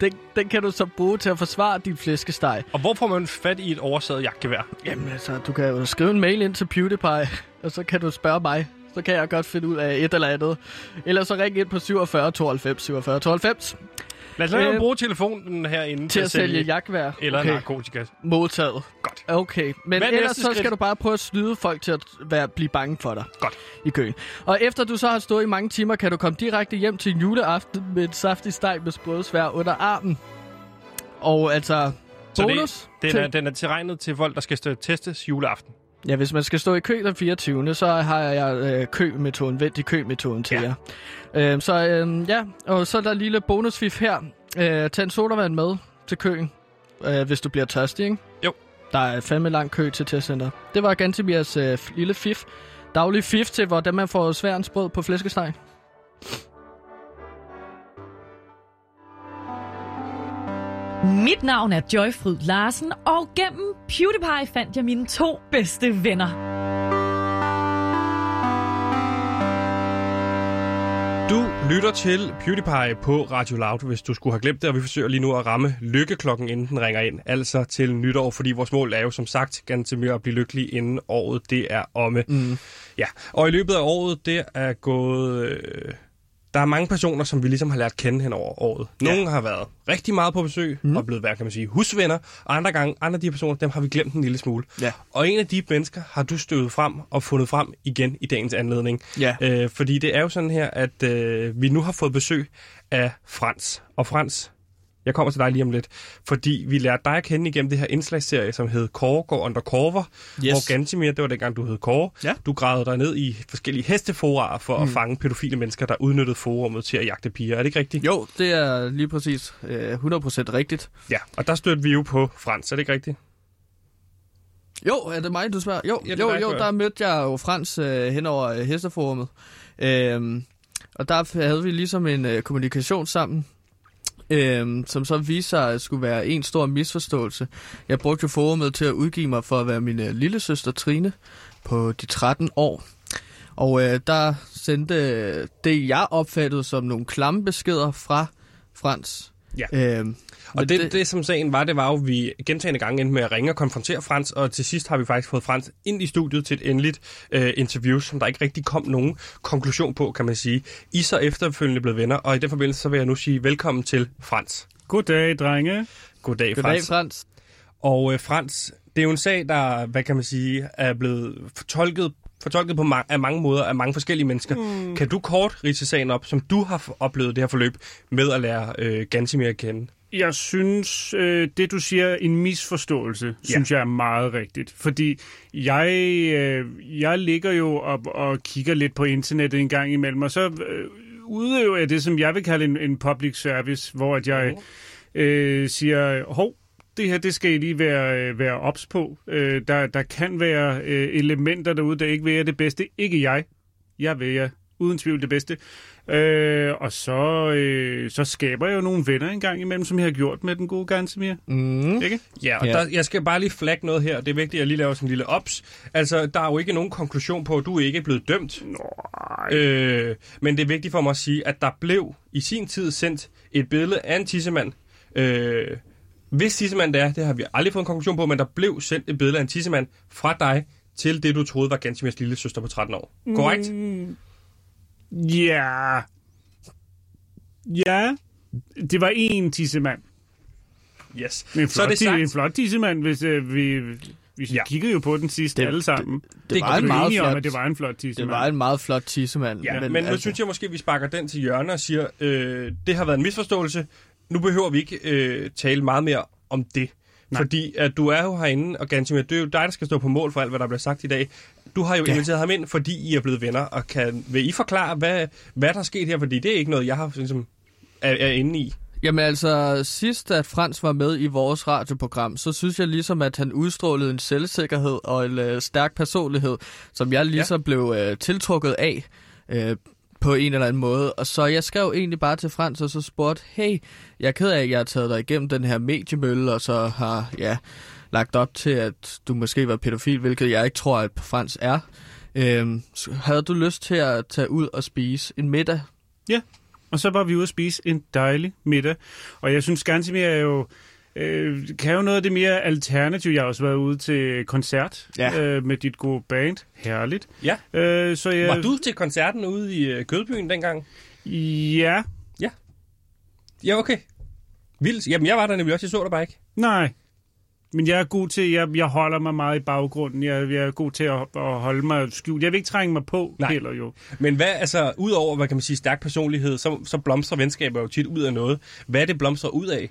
S2: den, den kan du så bruge til at forsvare din flæskesteg.
S1: Og hvor får man fat i et oversaget jagtgevær?
S2: Jamen altså, du kan jo skrive en mail ind til PewDiePie, og så kan du spørge mig. Så kan jeg godt finde ud af et eller andet. Eller så ring ind på 47 92 47 92
S1: Lad os lade
S2: Øh,
S1: bruge telefonen herinde
S2: til at sælge jagtvær.
S1: eller
S2: okay.
S1: narkotika.
S2: Modtaget.
S1: Godt.
S2: Okay, men
S1: Hvad er
S2: ellers så skal
S1: skridt?
S2: du bare prøve at snyde folk til at være, blive bange for dig
S1: Godt.
S2: i køen. Og efter du så har stået i mange timer, kan du komme direkte hjem til en juleaften med en saftig steg med sprødsvær under armen. Og altså,
S1: Så
S2: bonus
S1: det, den,
S2: til-
S1: er, den er tilregnet til folk, der skal stå testes juleaften.
S2: Ja, hvis man skal stå i kø den 24. så har jeg øh, kømetoden, vendt i kømetoden til
S1: Ja.
S2: jer. Øh, så øh, ja, og så er der en lille bonusfif her. Øh, tag en sodavand med til køen, øh, hvis du bliver tørstig, ikke?
S1: Jo.
S2: Der er fandme lang kø til testcenter. Det var Gantemirs øh, lille fif. Daglig fif til, hvordan man får sværens brød på flæskesteg.
S8: Mit navn er Joyfryd Larsen, og gennem PewDiePie fandt jeg mine to bedste venner.
S1: Du lytter til PewDiePie på Radio Loud, hvis du skulle have glemt det, og vi forsøger lige nu at ramme lykkeklokken, inden den ringer ind. Altså til nytår, fordi vores mål er jo som sagt ganske mere at blive lykkelig inden året det er omme.
S2: Mm.
S1: Ja, og i løbet af året, det er gået... Øh, der er mange personer, som vi ligesom har lært kende hen over året. Nogle ja. har været rigtig meget på besøg mm. og blevet, hvad kan man sige, husvenner, og andre gange, andre af de personer, dem har vi glemt en lille smule.
S2: Ja.
S1: Og en af de mennesker har du støvet frem og fundet frem igen i dagens anledning.
S2: Ja.
S1: Øh, fordi det er jo sådan her, at øh, vi nu har fået besøg af Frans. Og Frans, jeg kommer til dig lige om lidt, fordi vi lærte dig at kende igennem det her indslagsserie, som hed Kåre går undercover, yes. hvor Gantimir, det var dengang, du hed Kåre,
S2: Ja.
S1: du gravede dig ned i forskellige hesteforarer for mm. at fange pædofile mennesker, der udnyttede forummet til at jagte piger. Er det ikke rigtigt?
S2: Jo, det er lige præcis øh, 100% rigtigt.
S1: Ja, og der stødte vi jo på Frans, er det ikke rigtigt?
S2: Jo, er det mig, du spørger? Jo,
S1: Ja,
S2: jo,
S1: dig,
S2: jo, der mødte jeg jo Frans øh, hen over øh, Hesteforummet. Øhm, og der havde vi ligesom en øh, kommunikation sammen, øhm, som så viste sig at skulle være en stor misforståelse. Jeg brugte jo forummet til at udgive mig for at være min øh, lille søster Trine på de 13 år. Og øh, der sendte øh, det, jeg opfattede som nogle klamme beskeder fra Frans.
S1: Ja.
S2: Øhm,
S1: Og det, det, det, som sagen var, det var jo, at vi gentagende gange endte med at ringe og konfrontere Frans, og til sidst har vi faktisk fået Frans ind i studiet til et endeligt øh, interview, som der ikke rigtig kom nogen konklusion på, kan man sige. I så efterfølgende blevet venner, og i den forbindelse så vil jeg nu sige velkommen til Frans.
S9: Goddag, drenge.
S1: Goddag,
S2: Goddag,
S1: Frans.
S2: Frans.
S1: Og øh, Frans, det er jo en sag, der, hvad kan man sige, er blevet fortolket fortolket på ma- af mange måder af mange forskellige mennesker. Mm. Kan du kort ridse sagen op, som du har f- oplevet det her forløb med at lære øh, Gansimir at kende?
S9: Jeg synes, øh, det du siger, en misforståelse, ja. synes jeg er meget rigtigt. Fordi jeg, øh, jeg ligger jo op og kigger lidt på internettet en gang imellem, og så øh, udøver jeg det, som jeg vil kalde en, en public service, hvor at jeg øh, siger, hov, det her, det skal I lige være, øh, være ops på. Øh, der, der kan være øh, elementer derude, der ikke vil jer det bedste. Ikke jeg. Jeg vil jer uden tvivl det bedste. Øh, og så, øh, så skaber jeg jo nogle venner en gang imellem, som jeg har gjort med den gode Gansimir.
S2: Mm.
S9: Ikke?
S1: Ja, og
S2: Ja.
S1: Der, jeg skal bare lige flagge noget her. Det er vigtigt, at jeg lige laver sådan en lille ops. Altså, der er jo ikke nogen konklusion på, at du ikke er blevet dømt.
S9: Nej.
S1: Øh, men det er vigtigt for mig at sige, at der blev i sin tid sendt et billede af en tissemand. Øh, hvis tissemand det er, det har vi aldrig fået en konklusion på, men der blev sendt et billede af en tissemand fra dig til det, du troede var Gansimirs lille søster på 13 år. Korrekt?
S9: Mm, ja. Ja. Det var en tissemand.
S1: Yes.
S9: En
S1: Så er
S9: flot,
S1: det sagt.
S9: en flot tissemand, hvis øh, vi... Vi
S1: Ja.
S9: kiggede jo på den sidste
S2: Det-
S9: alle sammen.
S2: Det,
S1: Det
S2: det var en meget
S9: enige om,
S2: flot,
S9: at det var en flot
S2: det
S9: tissemand.
S2: var en meget flot tissemand.
S1: Ja, men, men nu synes jeg måske, at vi sparker den til hjørne og siger, øh, det har været en misforståelse. Nu behøver vi ikke øh, tale meget mere om det. Nej. Fordi at du er jo herinde, og Gansimir, det er jo dig, der skal stå på mål for alt, hvad der bliver sagt i dag. Du har jo ja. inviteret ham ind, fordi I er blevet venner, og kan, vil I forklare, hvad, hvad der er sket her? Fordi det er ikke noget, jeg har, ligesom, er, er inde i.
S2: Jamen altså, sidst at Frans var med i vores radioprogram, så synes jeg ligesom, at han udstrålede en selvsikkerhed og en øh, stærk personlighed, som jeg ligesom ja. blev øh, tiltrukket af øh, på en eller anden måde. Og så jeg skrev egentlig bare til Frans og så spurgte, hey, jeg er ked af, at jeg har taget dig igennem den her mediemølle, og så har ja, lagt op til, at du måske var pædofil, hvilket jeg ikke tror, at Frans er. Øhm, så havde du lyst til at tage ud og spise en middag?
S9: Ja, Og så var vi ude at spise en dejlig middag. Og jeg synes, Gansimir er jo... Øh, kan jo noget af det mere alternativ. Jeg har også været ude til koncert
S2: Ja.
S9: øh, med dit gode band. Herligt.
S1: Ja.
S9: Øh, så jeg,
S1: Var du til koncerten ude i øh, Kødbyen dengang?
S9: Ja.
S1: Ja, okay. Vildt. Jamen, jeg var der nemlig også. Jeg så dig bare ikke.
S9: Nej. Men jeg er god til, jeg, jeg holder mig meget i baggrunden. Jeg, jeg er god til at, at holde mig skjult. Jeg vil ikke trænge mig på.
S1: Nej.
S9: heller jo.
S1: Men hvad, altså, udover, hvad kan man sige, stærk personlighed, så, så blomstrer venskaber jo tit ud af noget. Hvad er det blomstrer ud af?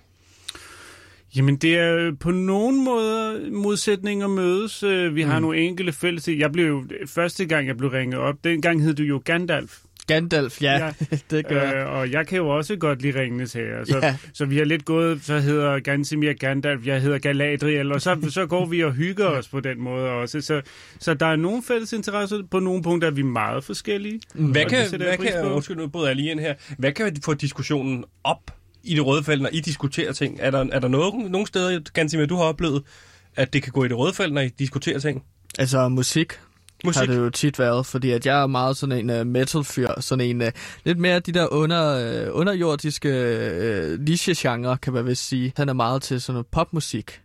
S9: Jamen, det er på nogen måder modsætninger mødes. Øh, Vi har
S2: Mm.
S9: nogle enkelte fælles. Jeg blev jo, første gang jeg blev ringet op, dengang hed du jo Gandalf.
S2: Gandalf, ja, ja. det gør jeg.
S9: Øh, og jeg kan jo også godt lide Ringenes Herre. Så,
S2: Ja.
S9: så vi har lidt gået, så hedder Gansimir Gandalf, jeg hedder Galadriel, og så, så går vi og hygger os på den måde også. Så, så der er nogle fælles interesser. På nogle punkter er vi meget forskellige.
S1: Hvad kan, hvad kan, undskyld, nu bryder jeg lige ind her. Hvad kan få diskussionen op i det røde felt, når I diskuterer ting? Er der, er der noget, nogle steder, Gansimir, du har oplevet, at det kan gå i det røde felt, når I diskuterer ting?
S2: Altså musik,
S1: Musik?
S2: har det jo tit været, fordi at jeg er meget sådan en uh, metal-fyr, sådan en uh, lidt mere de der under, uh, underjordiske uh, niche-genre, kan man vist sige. Han er meget til sådan noget popmusik.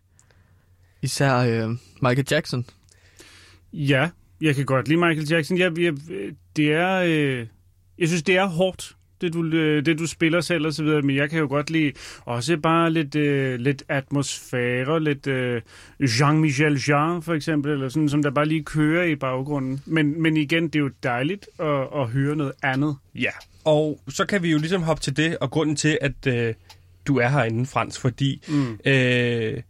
S2: Især uh, Michael Jackson.
S9: Ja, jeg kan godt lide Michael Jackson. Jeg, jeg, det er, øh, jeg synes, det er hårdt det du, øh, det du spiller selv og så videre, men jeg kan jo godt lide også bare lidt, øh, lidt atmosfære, lidt øh, Jean-Michel Jean for eksempel, eller sådan, som der bare lige kører i baggrunden. Men, men igen, det er jo dejligt at, at høre noget andet.
S1: Ja, og så kan vi jo ligesom hoppe til det, og grunden til, at øh, du er herinde, Frans, fordi mm. øh,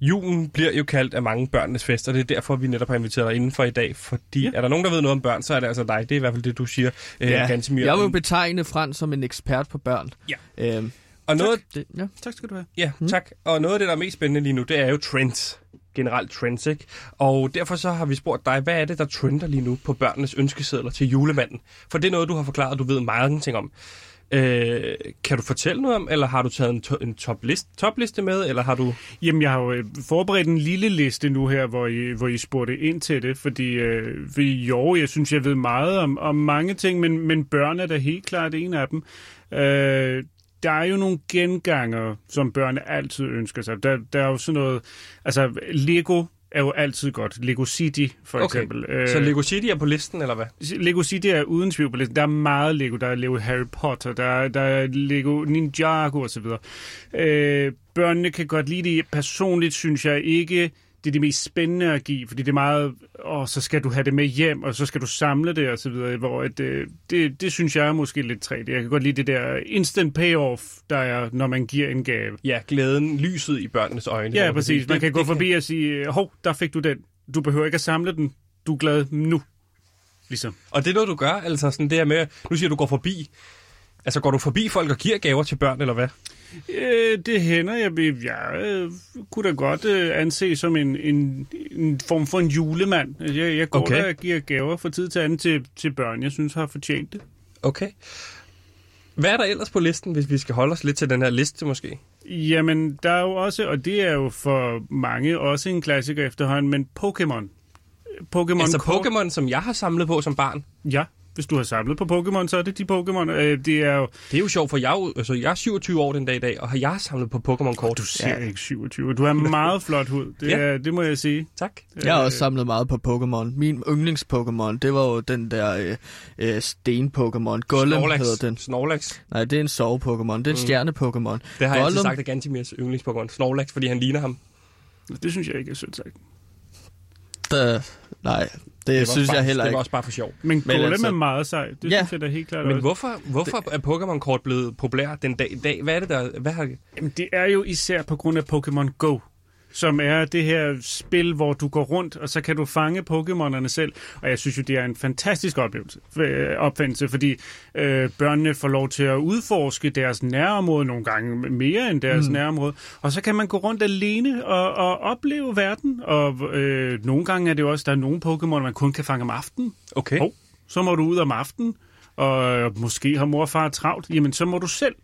S1: julen bliver jo kaldt af mange børnenes fest, og det er derfor, vi netop har inviteret dig indenfor i dag, fordi ja. er der nogen, der ved noget om børn, så er det altså dig. Det er i hvert fald det, du siger, øh,
S2: Ja.
S1: Gansimir.
S2: Jeg vil jo betegne Frans som en ekspert på børn.
S1: Ja.
S2: Øhm,
S1: og noget,
S2: det, ja.
S9: Tak skal du have.
S1: Ja, mm. tak. Og noget af det, der er mest spændende lige nu, det er jo trends. Generelt trends, ikke? Og derfor så har vi spurgt dig, hvad er det, der trender lige nu på børnenes ønskesedler til julemanden? For det er noget, du har forklaret, du ved meget ting om. Øh, kan du fortælle noget om, eller har du taget en, to- en toplist, topliste med, eller har du...
S9: Jamen, jeg har jo øh, forberedt en lille liste nu her, hvor I, hvor I spurgte ind til det, fordi, øh, fordi jo, jeg synes, jeg ved meget om, om mange ting, men, men børn er da helt klart en af dem. Øh, der er jo nogle genganger, som børn altid ønsker sig. Der, der er jo sådan noget... Altså, Lego er jo altid godt. Lego City, for
S1: Okay.
S9: eksempel. Øh,
S1: Så Lego City er på listen, eller hvad?
S9: Lego City er uden tvivl på listen. Der er meget Lego. Der er Lego Harry Potter, der er, der er Lego Ninjago osv. Øh, børnene kan godt lide det. Personligt synes jeg ikke, det er det mest spændende at give, fordi det er meget, åh, så skal du have det med hjem, og så skal du samle det og så videre, hvor at, øh, det, det synes jeg er måske lidt træt. Jeg kan godt lide det der instant payoff, der er, når man giver en gave.
S1: Ja, glæden, lyset i børnenes øjne.
S9: Ja, præcis. Man
S1: det-
S9: kan gå
S1: det
S9: forbi og sige, hov, der fik du den. Du behøver ikke at samle den. Du er glad nu. Ligesom.
S1: Og det er noget, du gør, altså sådan det her med, nu siger du, du går forbi. Altså, går du forbi folk og giver gaver til børn, eller hvad?
S9: Øh, det hænder. Jeg, jeg øh, kunne da godt øh, anse som en, en, en form for en julemand. Jeg, jeg går
S1: Okay.
S9: der og giver gaver fra tid til anden til, til børn, jeg synes har fortjent det.
S1: Okay. Hvad er der ellers på listen, hvis vi skal holde os lidt til den her liste, måske?
S9: Jamen, der er jo også, og det er jo for mange også en klassiker efterhånden, men Pokémon. Pokémon
S1: Altså Pokémon, som jeg har samlet på som barn.
S9: Ja, hvis du har samlet på Pokémon, så er det de Pokémon. Øh, det er jo...
S1: Det er jo sjovt, for jeg, altså, jeg er 27 år den dag i dag, og jeg har samlet på Pokémon-kort.
S9: Du ser ja. ikke 27. Du har meget flot hud. Det,
S1: Ja.
S9: er, det må jeg sige.
S1: Tak.
S2: Jeg har også samlet meget på Pokémon. Min yndlings-Pokémon, det var jo den der øh, øh, sten-Pokémon. Golem
S1: Snorlax.
S2: hedder den.
S1: Snorlax.
S2: Nej, det er en sove-Pokémon. Det er en stjerne-Pokémon.
S1: Det har jeg altid sagt af Gantimirs yndlings-Pokémon. Snorlax, fordi han ligner ham.
S9: Det synes jeg ikke er sødt sagt.
S2: Der, nej, det, det
S1: var
S2: synes
S1: bare,
S2: jeg heller
S1: Det
S2: ikke.
S1: var også bare for sjov.
S9: Men,
S2: Men
S9: Golem
S2: altså-
S9: er meget sej. Det
S2: Ja.
S9: synes jeg da helt klart
S1: Men
S9: også.
S1: hvorfor, hvorfor er Pokémon-kort blevet populær den dag i dag? Hvad er det, der... Hvad har...
S9: Jamen, det er jo især på grund af Pokémon Go, som er det her spil, hvor du går rundt, og så kan du fange Pokémonerne selv. Og jeg synes jo, det er en fantastisk oplevelse, øh, opfindelse, fordi øh, børnene får lov til at udforske deres nærområde nogle gange mere end deres mm. nærområde. Og så kan man gå rundt alene og, og opleve verden. Og øh, nogle gange er det jo også, der er nogle Pokémon, man kun kan fange om aftenen.
S1: Okay.
S9: Hov, så må du ud om aftenen, og måske har mor og far travlt. Jamen, så må du selv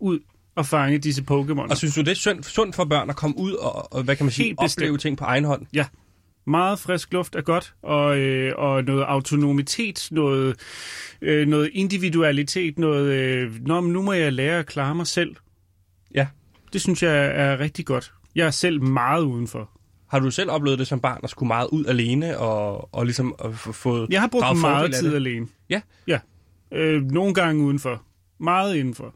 S9: ud og fange disse Pokémon.
S1: Og synes du, det er sundt, sundt for børn at komme ud og, og hvad kan man sige,
S9: Helt bestemt.
S1: opleve ting på egen hånd?
S9: Ja, meget frisk luft er godt, og, øh, og noget autonomitet, noget, øh, noget individualitet, noget, øh, Nå, nu må jeg lære at klare mig selv.
S1: Ja.
S9: Det synes jeg er rigtig godt. Jeg er selv meget udenfor.
S1: Har du selv oplevet det som barn, at skulle meget ud alene og, og ligesom at få fået
S9: Jeg har brugt meget tid alene.
S1: Ja.
S9: Ja. Øh, nogle gange udenfor. Meget indenfor.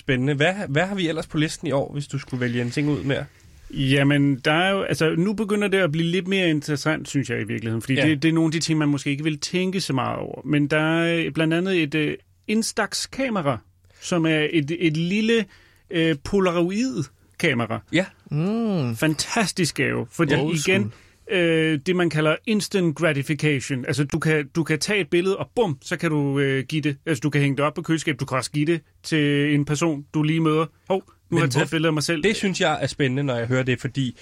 S1: Spændende. Hvad, hvad har vi ellers på listen i år, hvis du skulle vælge en ting ud mere?
S9: Jamen, der er jo, altså, nu begynder det at blive lidt mere interessant, synes jeg i virkeligheden, fordi
S1: Ja.
S9: det, det er nogle af de ting, man måske ikke vil tænke så meget over. Men der er blandt andet et uh, Instax-kamera, som er et, et lille uh, Polaroid-kamera.
S1: Ja.
S2: Mm,
S9: Fantastisk gave, fordi
S2: Old
S9: igen, øh, det man kalder instant gratification. Altså, du kan, du kan tage et billede, og bum, så kan du øh, give det. Altså, du kan hænge det op på køleskab, du kan også give det til en person, du lige møder. Hov, nu
S1: Men
S9: har jeg taget et billede af mig selv.
S1: Det synes jeg er spændende, når jeg hører det, fordi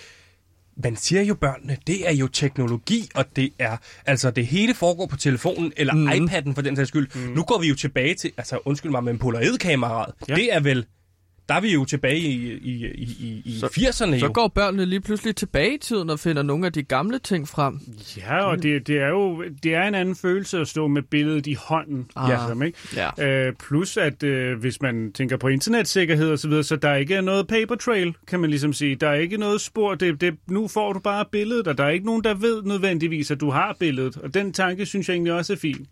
S1: man siger jo børnene, det er jo teknologi, og det er, altså det hele foregår på telefonen, eller mm. IPad'en for den sags skyld. Mm. Nu går vi jo tilbage til, altså undskyld mig, men Polaroid-kameraet. Ja. det er vel, der er vi jo tilbage i, i, i, i, i
S2: Så-
S1: 80'erne
S2: så
S1: jo.
S2: går børnene lige pludselig tilbage i tiden og finder nogle af de gamle ting frem.
S9: Ja, og det, det er jo det er en anden følelse at stå med billedet i hånden.
S2: Ah.
S9: Ligesom, ikke?
S2: Ja.
S9: Øh, plus at øh, hvis man tænker på internetsikkerhed og så videre, så der ikke er noget paper trail, kan man ligesom sige. Der er ikke noget spor. Det, det, nu får du bare billedet, og der er ikke nogen, der ved nødvendigvis, at du har billedet. Og den tanke synes jeg egentlig også er fin.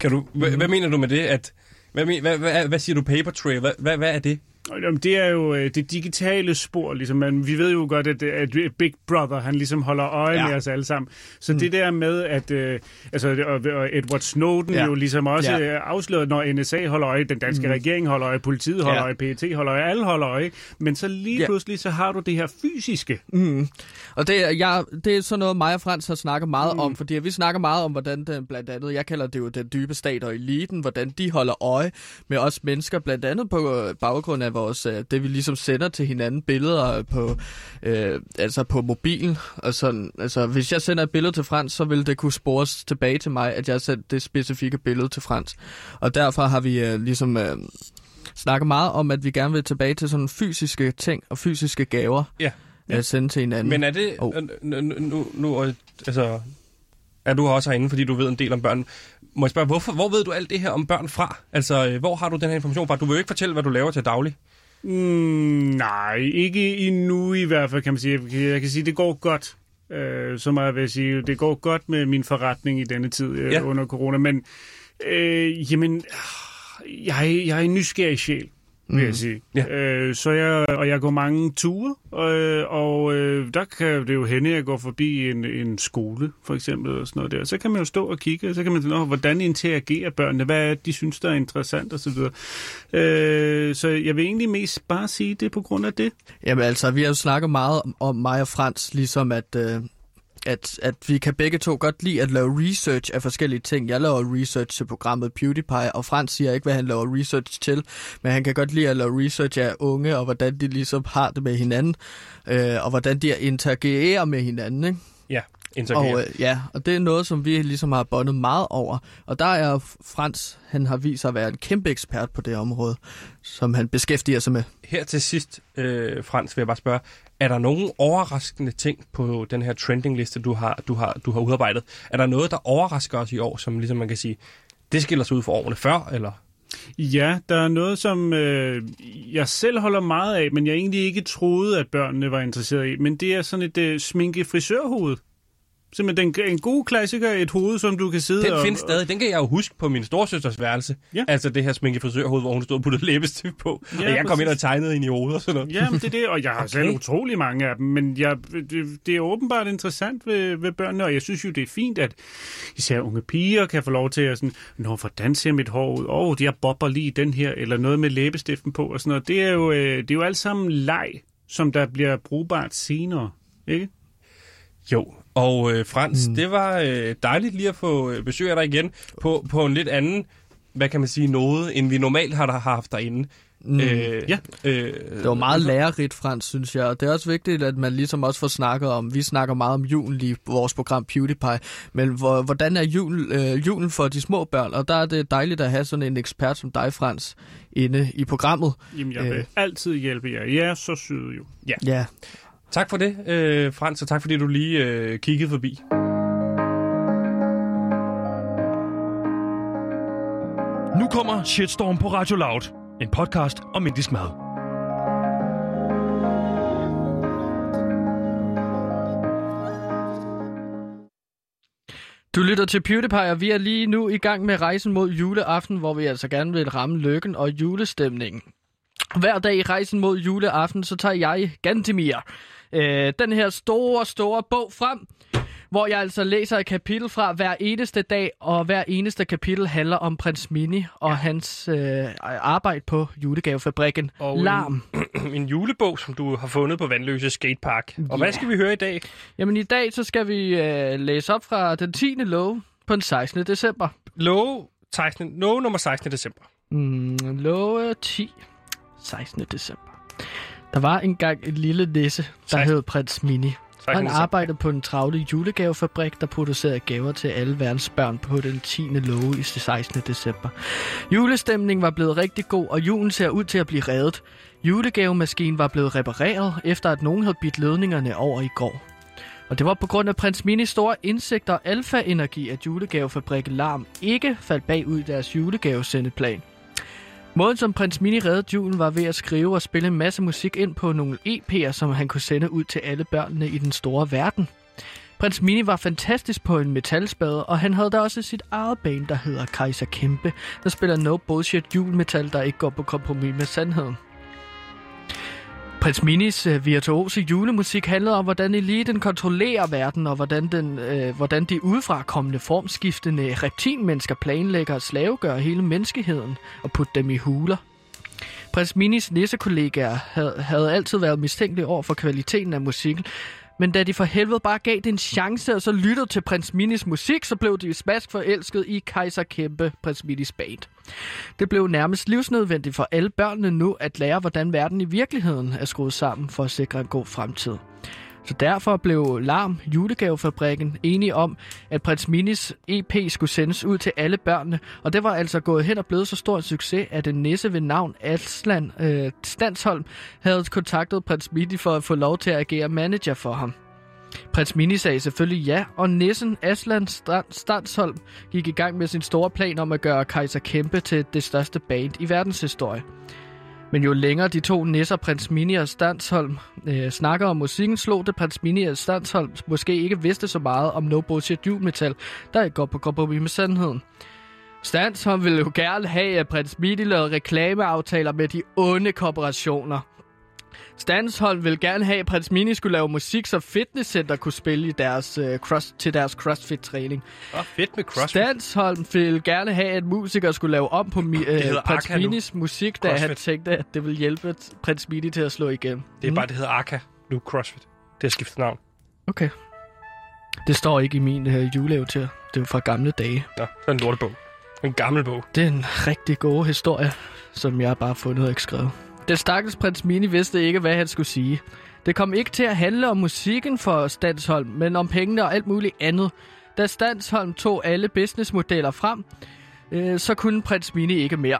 S1: Kan du, hvad, hvad mener du med det? At, hvad, men- hvad, hvad, hvad siger du paper trail? Hvad, hvad, hvad er det?
S9: Det er jo øh, det digitale spor, ligesom. Men vi ved jo godt, at, at Big Brother, han ligesom holder øje
S2: Ja.
S9: med os alle sammen. Så mm. det der med, at øh, altså, og, Edward Snowden
S2: Ja.
S9: jo ligesom også
S2: Ja.
S9: ja. afsløret, når NSA holder øje, den danske mm. regering holder øje, politiet holder
S2: Ja.
S9: øje, PET holder øje, alle holder øje. Men så lige
S2: Ja.
S9: pludselig, så har du det her fysiske.
S2: Mm. Og det, er- jeg, det er sådan noget, mig og Frans har snakket meget mm. om, fordi vi snakker meget om, hvordan den blandt andet, jeg kalder det jo den dybe stat og eliten, hvordan de holder øje med os mennesker, blandt andet på øh, baggrund af vores, øh, det vi ligesom sender til hinanden billeder på, øh, altså på mobilen. Og sådan, altså, hvis jeg sender et billede til Frans, så vil det kunne spores tilbage til mig, at jeg har sendt det specifikke billede til Frans. Og derfor har vi øh, ligesom øh, snakket meget om, at vi gerne vil tilbage til sådan fysiske ting og fysiske gaver
S1: Ja.
S2: at sende til hinanden.
S1: Men er det...
S2: Oh.
S1: Nu, nu, nu, øh, altså, er du også herinde, fordi du ved en del om børn. Må jeg spørge, hvorfor, hvor ved du alt det her om børn fra? Altså, øh, hvor har du den her information fra? Du vil jo ikke fortælle, hvad du laver til daglig.
S9: Mm, nej, ikke endnu i hvert fald, kan man sige. Jeg kan, sige, det går godt. Øh, så meget vil jeg sige, det går godt med min forretning i denne tid øh,
S1: ja.
S9: under corona. Men, øh, jamen, jeg, jeg er en nysgerrig sjæl, vil jeg sige.
S1: Ja.
S9: Øh, så jeg, og jeg går mange ture, øh, og øh, der kan det jo hende, at jeg går forbi en, en skole, for eksempel, og sådan noget der. Så kan man jo stå og kigge, og så kan man sige, hvordan interagerer børnene, hvad er det, de synes, der er interessant, og så videre. Øh, så jeg vil egentlig mest bare sige det på grund af det.
S2: Jamen altså, vi har jo snakket meget om, om mig og Frans, ligesom at, øh, at, at vi kan begge to godt lide at lave research af forskellige ting. Jeg laver research til programmet PewDiePie, og Frans siger ikke, hvad han laver research til, men han kan godt lide at lave research af unge, og hvordan de ligesom har det med hinanden, øh, og hvordan de interagerer med hinanden, ikke?
S1: Ja, interagerer.
S2: Og, øh, ja, og det er noget, som vi ligesom har bondet meget over. Og der er Frans, han har vist sig at være en kæmpe ekspert på det område, som han beskæftiger sig med.
S1: Her til sidst, øh, Frans, vil jeg bare spørge, er der nogen overraskende ting på den her trendingliste, du har, du, har, du har udarbejdet? Er der noget, der overrasker os i år, som ligesom man kan sige, det skiller sig ud for årene før, eller?
S9: Ja, der er noget, som øh, jeg selv holder meget af, men jeg egentlig ikke troede, at børnene var interesseret i. Men det er sådan et øh, sminke frisørhoved. Simpelthen den, en god klassiker, et hoved, som du kan sidde
S1: Den
S9: og...
S1: findes stadig. Den kan jeg jo huske på min storsøsters værelse.
S9: Ja.
S1: Altså det her sminke frisørhoved, hvor hun stod og puttede læbestift på.
S9: Ja,
S1: og jeg kom
S9: præcis.
S1: ind og tegnede ind i hovedet og sådan noget.
S9: Ja, men det er det, og jeg har
S1: Okay.
S9: selv utrolig mange af dem, men jeg, det, det er åbenbart interessant ved, ved børnene, og jeg synes jo, det er fint, at især unge piger kan få lov til at sådan, Nå, hvordan ser mit hår ud? Åh, oh, jeg bobber lige den her, eller noget med læbestiften på, og sådan noget. Det er jo, øh, det er jo alt sammen leg, som der bliver brugbart senere, ikke?
S1: Jo, og øh, Frans, mm. det var øh, dejligt lige at få øh, besøg af dig igen på, på en lidt anden, hvad kan man sige, noget, end vi normalt har, har haft derinde. Mm. Øh,
S9: Ja.
S1: Øh,
S2: Det var meget lærerigt, Frans, synes jeg. Og det er også vigtigt, at man ligesom også får snakket om, vi snakker meget om julen i vores program PewDiePie, men hvor, hvordan er jul, øh, julen for de små børn? Og der er det dejligt at have sådan en ekspert som dig, Frans, inde i programmet.
S9: Jamen, jeg vil
S2: Øh.
S9: altid hjælpe jer. Er så søde jo.
S2: Ja,
S1: Tak for det, øh, Frans, og tak fordi du lige øh, kiggede forbi.
S10: Nu kommer Shitstorm på Radio Loud. En podcast om indisk mad.
S2: Du lytter til PewDiePie, og vi er lige nu i gang med rejsen mod juleaften, hvor vi altså gerne vil ramme lykken og julestemningen. Hver dag i rejsen mod juleaften, så tager jeg Gantimir, øh, den her store, store bog frem, hvor jeg altså læser et kapitel fra hver eneste dag, og hver eneste kapitel handler om prins Mini og hans øh, arbejde på julegavefabrikken
S1: Og
S2: Larm.
S1: En, en julebog, som du har fundet på Vandløse Skatepark. Og hvad skal vi høre i dag?
S2: Jamen i dag, så skal vi øh, læse op fra den 10. lov på den 16. december.
S1: Love, 16, love nummer 16. december.
S2: Mm, love 10. 16. december. Der var engang en lille nisse, der
S1: 16.
S2: hed Prins Mini.
S1: 16.
S2: Han arbejdede på en travle julegavefabrik, der producerede gaver til alle verdens børn på den 10. love i 16. december. Julestemningen var blevet rigtig god, og julen ser ud til at blive reddet. Julegavemaskinen var blevet repareret, efter at nogen havde bidt ledningerne over i går. Og det var på grund af prins Minis store indsigt og alfa-energi, at julegavefabrikken Larm ikke faldt bagud i deres julegavesendeplan. Måden, som prins Mini reddede julen, var ved at skrive og spille en masse musik ind på nogle EP'er, som han kunne sende ud til alle børnene i den store verden. Prins Mini var fantastisk på en metalspade, og han havde da også sit eget band, der hedder Kaiser Kæmpe, der spiller no bullshit julmetal, der ikke går på kompromis med sandheden. Prins Minis øh, virtuose julemusik handlede om, hvordan eliten kontrollerer verden, og hvordan, den, øh, hvordan de udefra kommende formskiftende reptilmennesker planlægger at slavegøre hele menneskeheden og putte dem i huler. Prins Minis nissekollegaer havde, havde altid været mistænkelige over for kvaliteten af musikken, men da de for helvede bare gav det en chance, og så lyttede til prins Minis musik, så blev de smask forelsket i Kaiser Kæmpe, prins Minis band. Det blev nærmest livsnødvendigt for alle børnene nu at lære, hvordan verden i virkeligheden er skruet sammen for at sikre en god fremtid. Så derfor blev Larm, julegavefabrikken, enige om, at Prins Minis EP skulle sendes ud til alle børnene, og det var altså gået hen og blevet så stor en succes, at en næse ved navn Aslan øh, Stansholm havde kontaktet Prins Mini for at få lov til at agere manager for ham. Prins Mini sagde selvfølgelig ja, og nissen Aslan Stansholm gik i gang med sin store plan om at gøre Kaiser Kæmpe til det største band i verdenshistorie. Men jo længere de to nisser, prins Mini og Stansholm, øh, snakker om musikken, slog det prins Mini og Stansholm måske ikke vidste så meget om No Bullshit Metal, der ikke går på kompromis med sandheden. Stansholm ville jo gerne have, at prins Mini lavede reklameaftaler med de onde korporationer. Stansholm ville gerne have, at prins Mini skulle lave musik, så fitnesscenter kunne spille i deres, øh, cross, til deres CrossFit-træning.
S1: Åh, fedt med CrossFit.
S2: Stansholm ville gerne have, at musikere skulle lave om på mi- øh, prins. Minis musik, da han
S1: CrossFit.
S2: tænkte, at det ville hjælpe prins Mini til at slå igennem.
S1: Det er bare, det hedder Arca. Nu CrossFit. Det har skiftet navn.
S2: Okay. Det står ikke i min uh, juleeventyr. Det er fra gamle dage.
S1: Nå, så er en lortebog. En gammel bog.
S2: Det er en rigtig god historie, som jeg bare har fundet og ikke skrevet. Den stakkels prins Mini vidste ikke, hvad han skulle sige. Det kom ikke til at handle om musikken for Stansholm, men om pengene og alt muligt andet. Da Stansholm tog alle businessmodeller frem, øh, så kunne prins Mini ikke mere.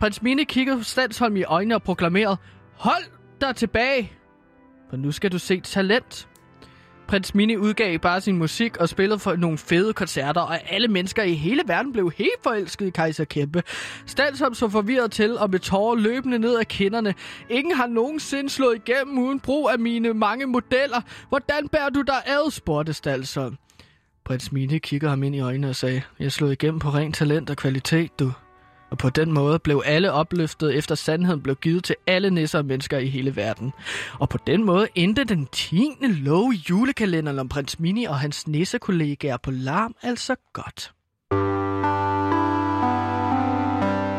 S2: Prins Mini kiggede Stansholm i øjnene og proklamerede, Hold dig tilbage, for nu skal du se talent. Prins Mini udgav bare sin musik og spillede for nogle fede koncerter, og alle mennesker i hele verden blev helt forelsket i Kaiser Kæmpe. Stalsom så forvirret til og med tårer løbende ned ad kinderne. Ingen har nogensinde slået igennem uden brug af mine mange modeller. Hvordan bærer du dig ad, spurgte Stansholm. Prins Mini kiggede ham ind i øjnene og sagde, jeg slog igennem på rent talent og kvalitet, du. Og på den måde blev alle opløftet efter sandheden blev givet til alle nisser og mennesker i hele verden. Og på den måde endte den 10. lov i julekalenderen om prins Mini og hans nissekollegaer på larm altså godt.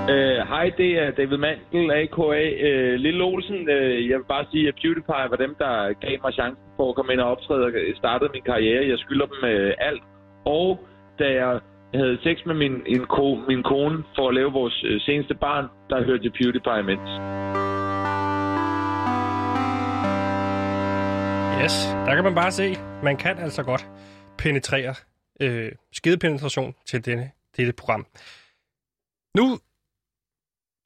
S11: Hej, Hej, det er David Mandel, a.k.a. Uh, øh, Lille Olsen. Uh, jeg vil bare sige, at PewDiePie var dem, der gav mig chancen for at komme ind og optræde og startede min karriere. Jeg skylder dem uh, alt. Og da jeg havde sex med min, en ko, min kone for at lave vores øh, seneste barn, der hørte jeg PewDiePie imens.
S1: Yes, der kan man bare se, man kan altså godt penetrere øh, skedepenetration til denne, dette program. Nu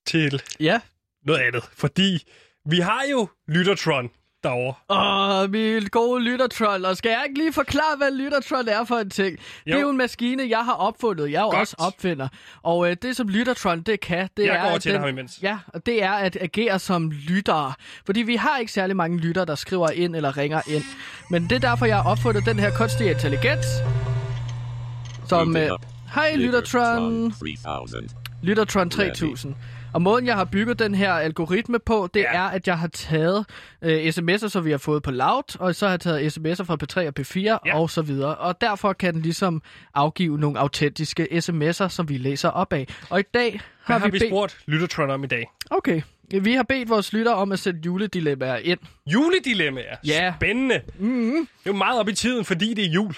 S1: til
S2: Ja.
S1: noget andet, fordi vi har jo Lyttertron derovre.
S2: Åh, min gode lyttertroll. Og skal jeg ikke lige forklare, hvad lyttertroll er for en ting? Jo. Det er jo en maskine, jeg har opfundet. Jeg er jo
S1: Godt.
S2: også opfinder. Og øh, det, som lyttertroll, det kan, det
S1: Jeg
S2: er...
S1: går til
S2: den,
S1: ham imens.
S2: Ja, og det er at agere som lyttere. Fordi vi har ikke særlig mange lyttere, der skriver ind eller ringer ind. Men det er derfor, jeg har opfundet den her kunstige intelligens. Som... Øh, Hej, Lyttertron.
S12: 3000.
S2: Lyttertron 3000. Og måden, jeg har bygget den her algoritme på, det ja. er, at jeg har taget øh, sms'er, som vi har fået på Loud, og så har jeg taget sms'er fra P3 og P4 ja. og så videre. Og derfor kan den ligesom afgive nogle autentiske sms'er, som vi læser op af. Og i dag
S1: Hvad
S2: har,
S1: har vi
S2: bedt...
S1: spurgt Lyttertron om i dag?
S2: Okay. Vi har bedt vores lytter om at sætte juledilemmaer ind.
S1: Juledilemmaer?
S2: Ja.
S1: Spændende.
S2: Mm-hmm.
S1: Det er jo meget op i tiden, fordi det er jul.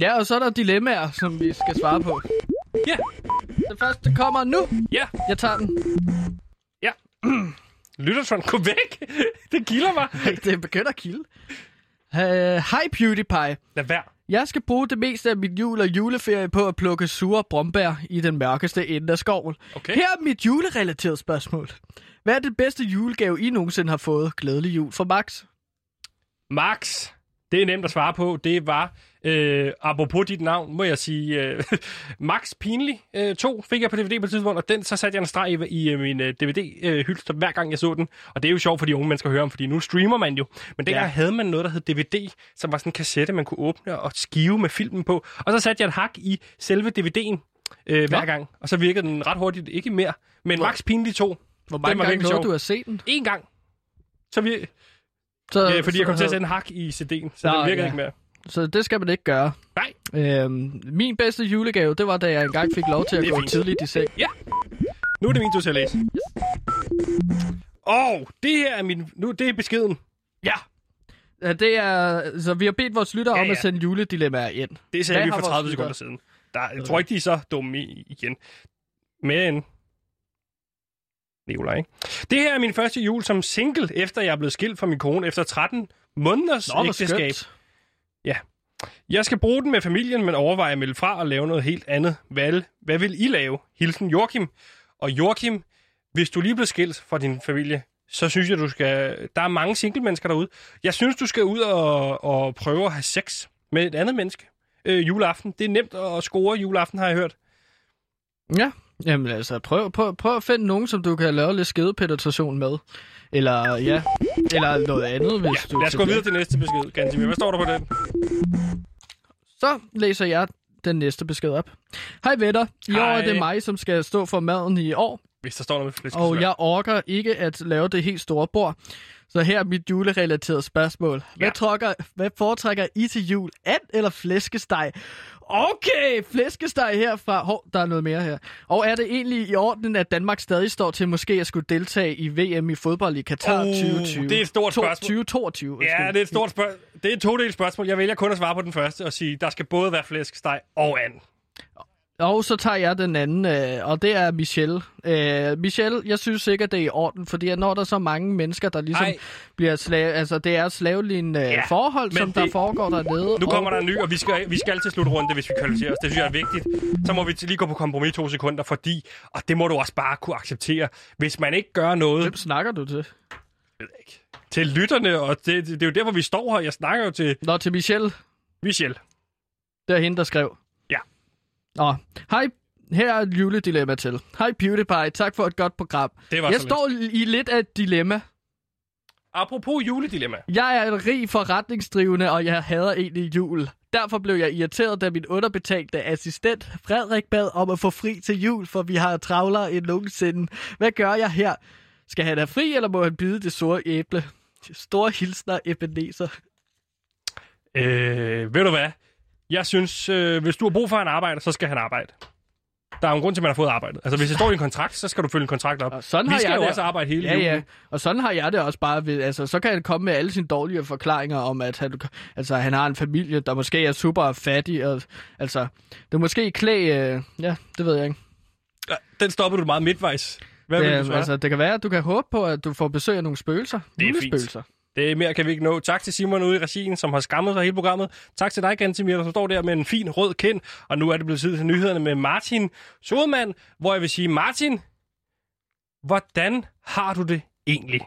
S2: Ja, og så er der dilemmaer, som vi skal svare på.
S1: Ja.
S2: Det første kommer nu.
S1: Ja.
S2: Jeg tager den.
S1: Ja. Lyttertron, gå væk. det kilder mig.
S2: det begynder at kilde. Uh, Hej PewDiePie.
S1: Lad være.
S2: Jeg skal bruge det meste af min jul og juleferie på at plukke sure brombær i den mørkeste ende af skoven.
S1: Okay.
S2: Her er mit julerelaterede spørgsmål. Hvad er det bedste julegave, I nogensinde har fået? Glædelig jul for Max.
S1: Max, det er nemt at svare på. Det var Øh, apropos dit navn, må jeg sige, øh, Max Pinlig øh, 2 fik jeg på DVD på et tidspunkt, og den, så satte jeg en streg i, i øh, min øh, DVD-hylster, hver gang jeg så den. Og det er jo sjovt for de unge mennesker at høre om, fordi nu streamer man jo. Men dengang ja. havde man noget, der hed DVD, som var sådan en kassette, man kunne åbne og skive med filmen på. Og så satte jeg et hak i selve DVD'en øh, hver gang, og så virkede den ret hurtigt, ikke mere. Men Max Pinlig 2,
S2: Hvor mange gange nåede du at se den?
S1: en gang. Så vi,
S2: Så,
S1: øh, fordi jeg kom til at
S2: så,
S1: sætte en hak i CD'en, så
S2: Nå,
S1: den virkede
S2: ja.
S1: ikke mere.
S2: Så det skal man ikke gøre.
S1: Nej.
S2: Øhm, min bedste julegave, det var, da jeg engang fik lov til at gå
S1: fint.
S2: tidligt i seng.
S1: Nu er det min tur til at læse. Og det her er min... Nu, det er beskeden.
S2: Ja. Ja, Det er, så vi har bedt vores lyttere
S1: Ja,
S2: om at
S1: ja.
S2: sende juledilemmaer ind.
S1: Det sagde
S2: Hvad
S1: vi for
S2: vores
S1: 30
S2: lyttere?
S1: sekunder siden. Der, jeg tror ikke, de er så dumme i- igen. Men... Nikolaj, ikke? Det her er min første jul som single, efter jeg er blevet skilt fra min kone efter 13 måneders
S2: Nå,
S1: ægteskab.
S2: skønt. Ja.
S1: Jeg skal bruge den med familien, men overvejer at melde fra og lave noget helt andet. Hvad, hvad vil I lave? Hilsen Joachim. Og Joachim, hvis du lige blev skilt fra din familie, så synes jeg, du skal... Der er mange single mennesker derude. Jeg synes, du skal ud og, og prøve at have sex med et andet menneske øh, juleaften. Det er nemt at score juleaften, har jeg hørt.
S2: Ja, jamen altså, prøv, prøv, prøv at finde nogen, som du kan lave lidt skedepenetration med. Eller, ja, eller noget andet, hvis du...
S1: Lad os gå videre til næste besked, Gantimir. Hvad står der på den?
S2: Så læser jeg den næste besked op. Hej venner, i år er det
S1: Hej.
S2: mig, som skal stå for maden i år,
S1: Hvis der står noget med flæskesvær.
S2: og jeg orker ikke at lave det helt store bord. Så her er mit julerelaterede spørgsmål. Hvad,
S1: Ja.
S2: trokker, hvad foretrækker I til jul? And eller flæskesteg? Okay, flæskesteg herfra. Hov, der er noget mere her. Og er det egentlig i orden, at Danmark stadig står til måske at skulle deltage i VM i fodbold i Katar
S1: Uh,
S2: 2020?
S1: det er et stort spørgsmål.
S2: 2022.
S1: Ja, det er et stort spørgsmål. Det er et to spørgsmål. Jeg vælger kun at svare på den første og sige, der skal både være flæskesteg og and.
S2: Og så tager jeg den anden, øh, og det er Michelle. Øh, Michelle, jeg synes ikke, at det er i orden, fordi når der er så mange mennesker, der ligesom
S1: Ej.
S2: Bliver slave, altså det er slavelignende
S1: Ja,
S2: ja, forhold, som der
S1: det-
S2: foregår dernede.
S1: Nu kommer
S2: og,
S1: der en ny, og vi skal, vi skal altid slutte runde, hvis vi kvalificerer os. Det synes jeg er vigtigt. Så må vi lige gå på kompromis to sekunder, fordi, og det må du også bare kunne acceptere, hvis man ikke gør noget
S2: Hvem snakker du til?
S1: til lytterne, og det, det, det er jo der, hvor vi står her. Jeg snakker jo til
S2: Nå, til Michelle.
S1: Michelle.
S2: Det er hende, der skrev. Nå, hej. Her er et juledilemma til. Hej PewDiePie, tak for et godt program.
S1: Det var
S2: Jeg
S1: så
S2: står i lidt af et dilemma.
S1: Apropos juledilemma.
S2: Jeg er en rig forretningsdrivende, og jeg hader egentlig jul. Derfor blev jeg irriteret, da min underbetalte assistent Frederik bad om at få fri til jul, for vi har travlere end nogensinde. Hvad gør jeg her? Skal han have fri, eller må han bide det store æble? Store hilsner, Ebenezer.
S1: Øh, ved du hvad? Jeg synes, øh, hvis du har brug for en arbejder, så skal han arbejde. Der er jo en grund til, at man har fået arbejdet. Altså, hvis det står i en kontrakt, så skal du følge en kontrakt op.
S2: Og sådan
S1: Vi
S2: har
S1: skal
S2: jeg
S1: jo
S2: det.
S1: også arbejde hele
S2: ja,
S1: julen.
S2: ja. Og sådan har jeg det også bare ved, altså, så kan han komme med alle sine dårlige forklaringer om, at han, altså, han har en familie, der måske er super fattig, og, altså, det er måske klæ, øh, ja, det ved jeg ikke.
S1: Ja, Den stopper du meget midtvejs. Hvad vil du
S2: det,
S1: svare?
S2: altså, det kan være, at du kan håbe på, at du får besøg af nogle spøgelser.
S1: Det er fint.
S2: Julespøgelser.
S1: Det er mere kan vi ikke nå. Tak til Simon ude i regien, som har skammet sig hele programmet. Tak til dig, Gantimir, som står der med en fin rød kind. Og nu er det blevet tid til nyhederne med Martin Sodemann, hvor jeg vil sige, Martin, hvordan har du det egentlig?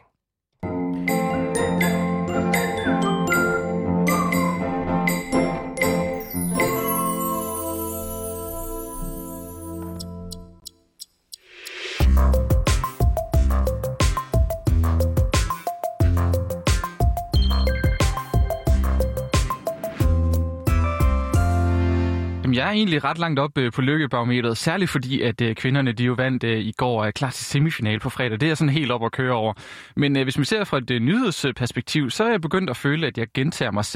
S12: Jamen, jeg er egentlig ret langt op øh, på lykkebarometeret, særligt fordi, at øh, kvinderne de jo vandt øh, i går er klar til semifinal på fredag. Det er sådan helt op at køre over. Men hvis man ser fra et nyhedsperspektiv, så er jeg begyndt at føle, at jeg gentager mig selv.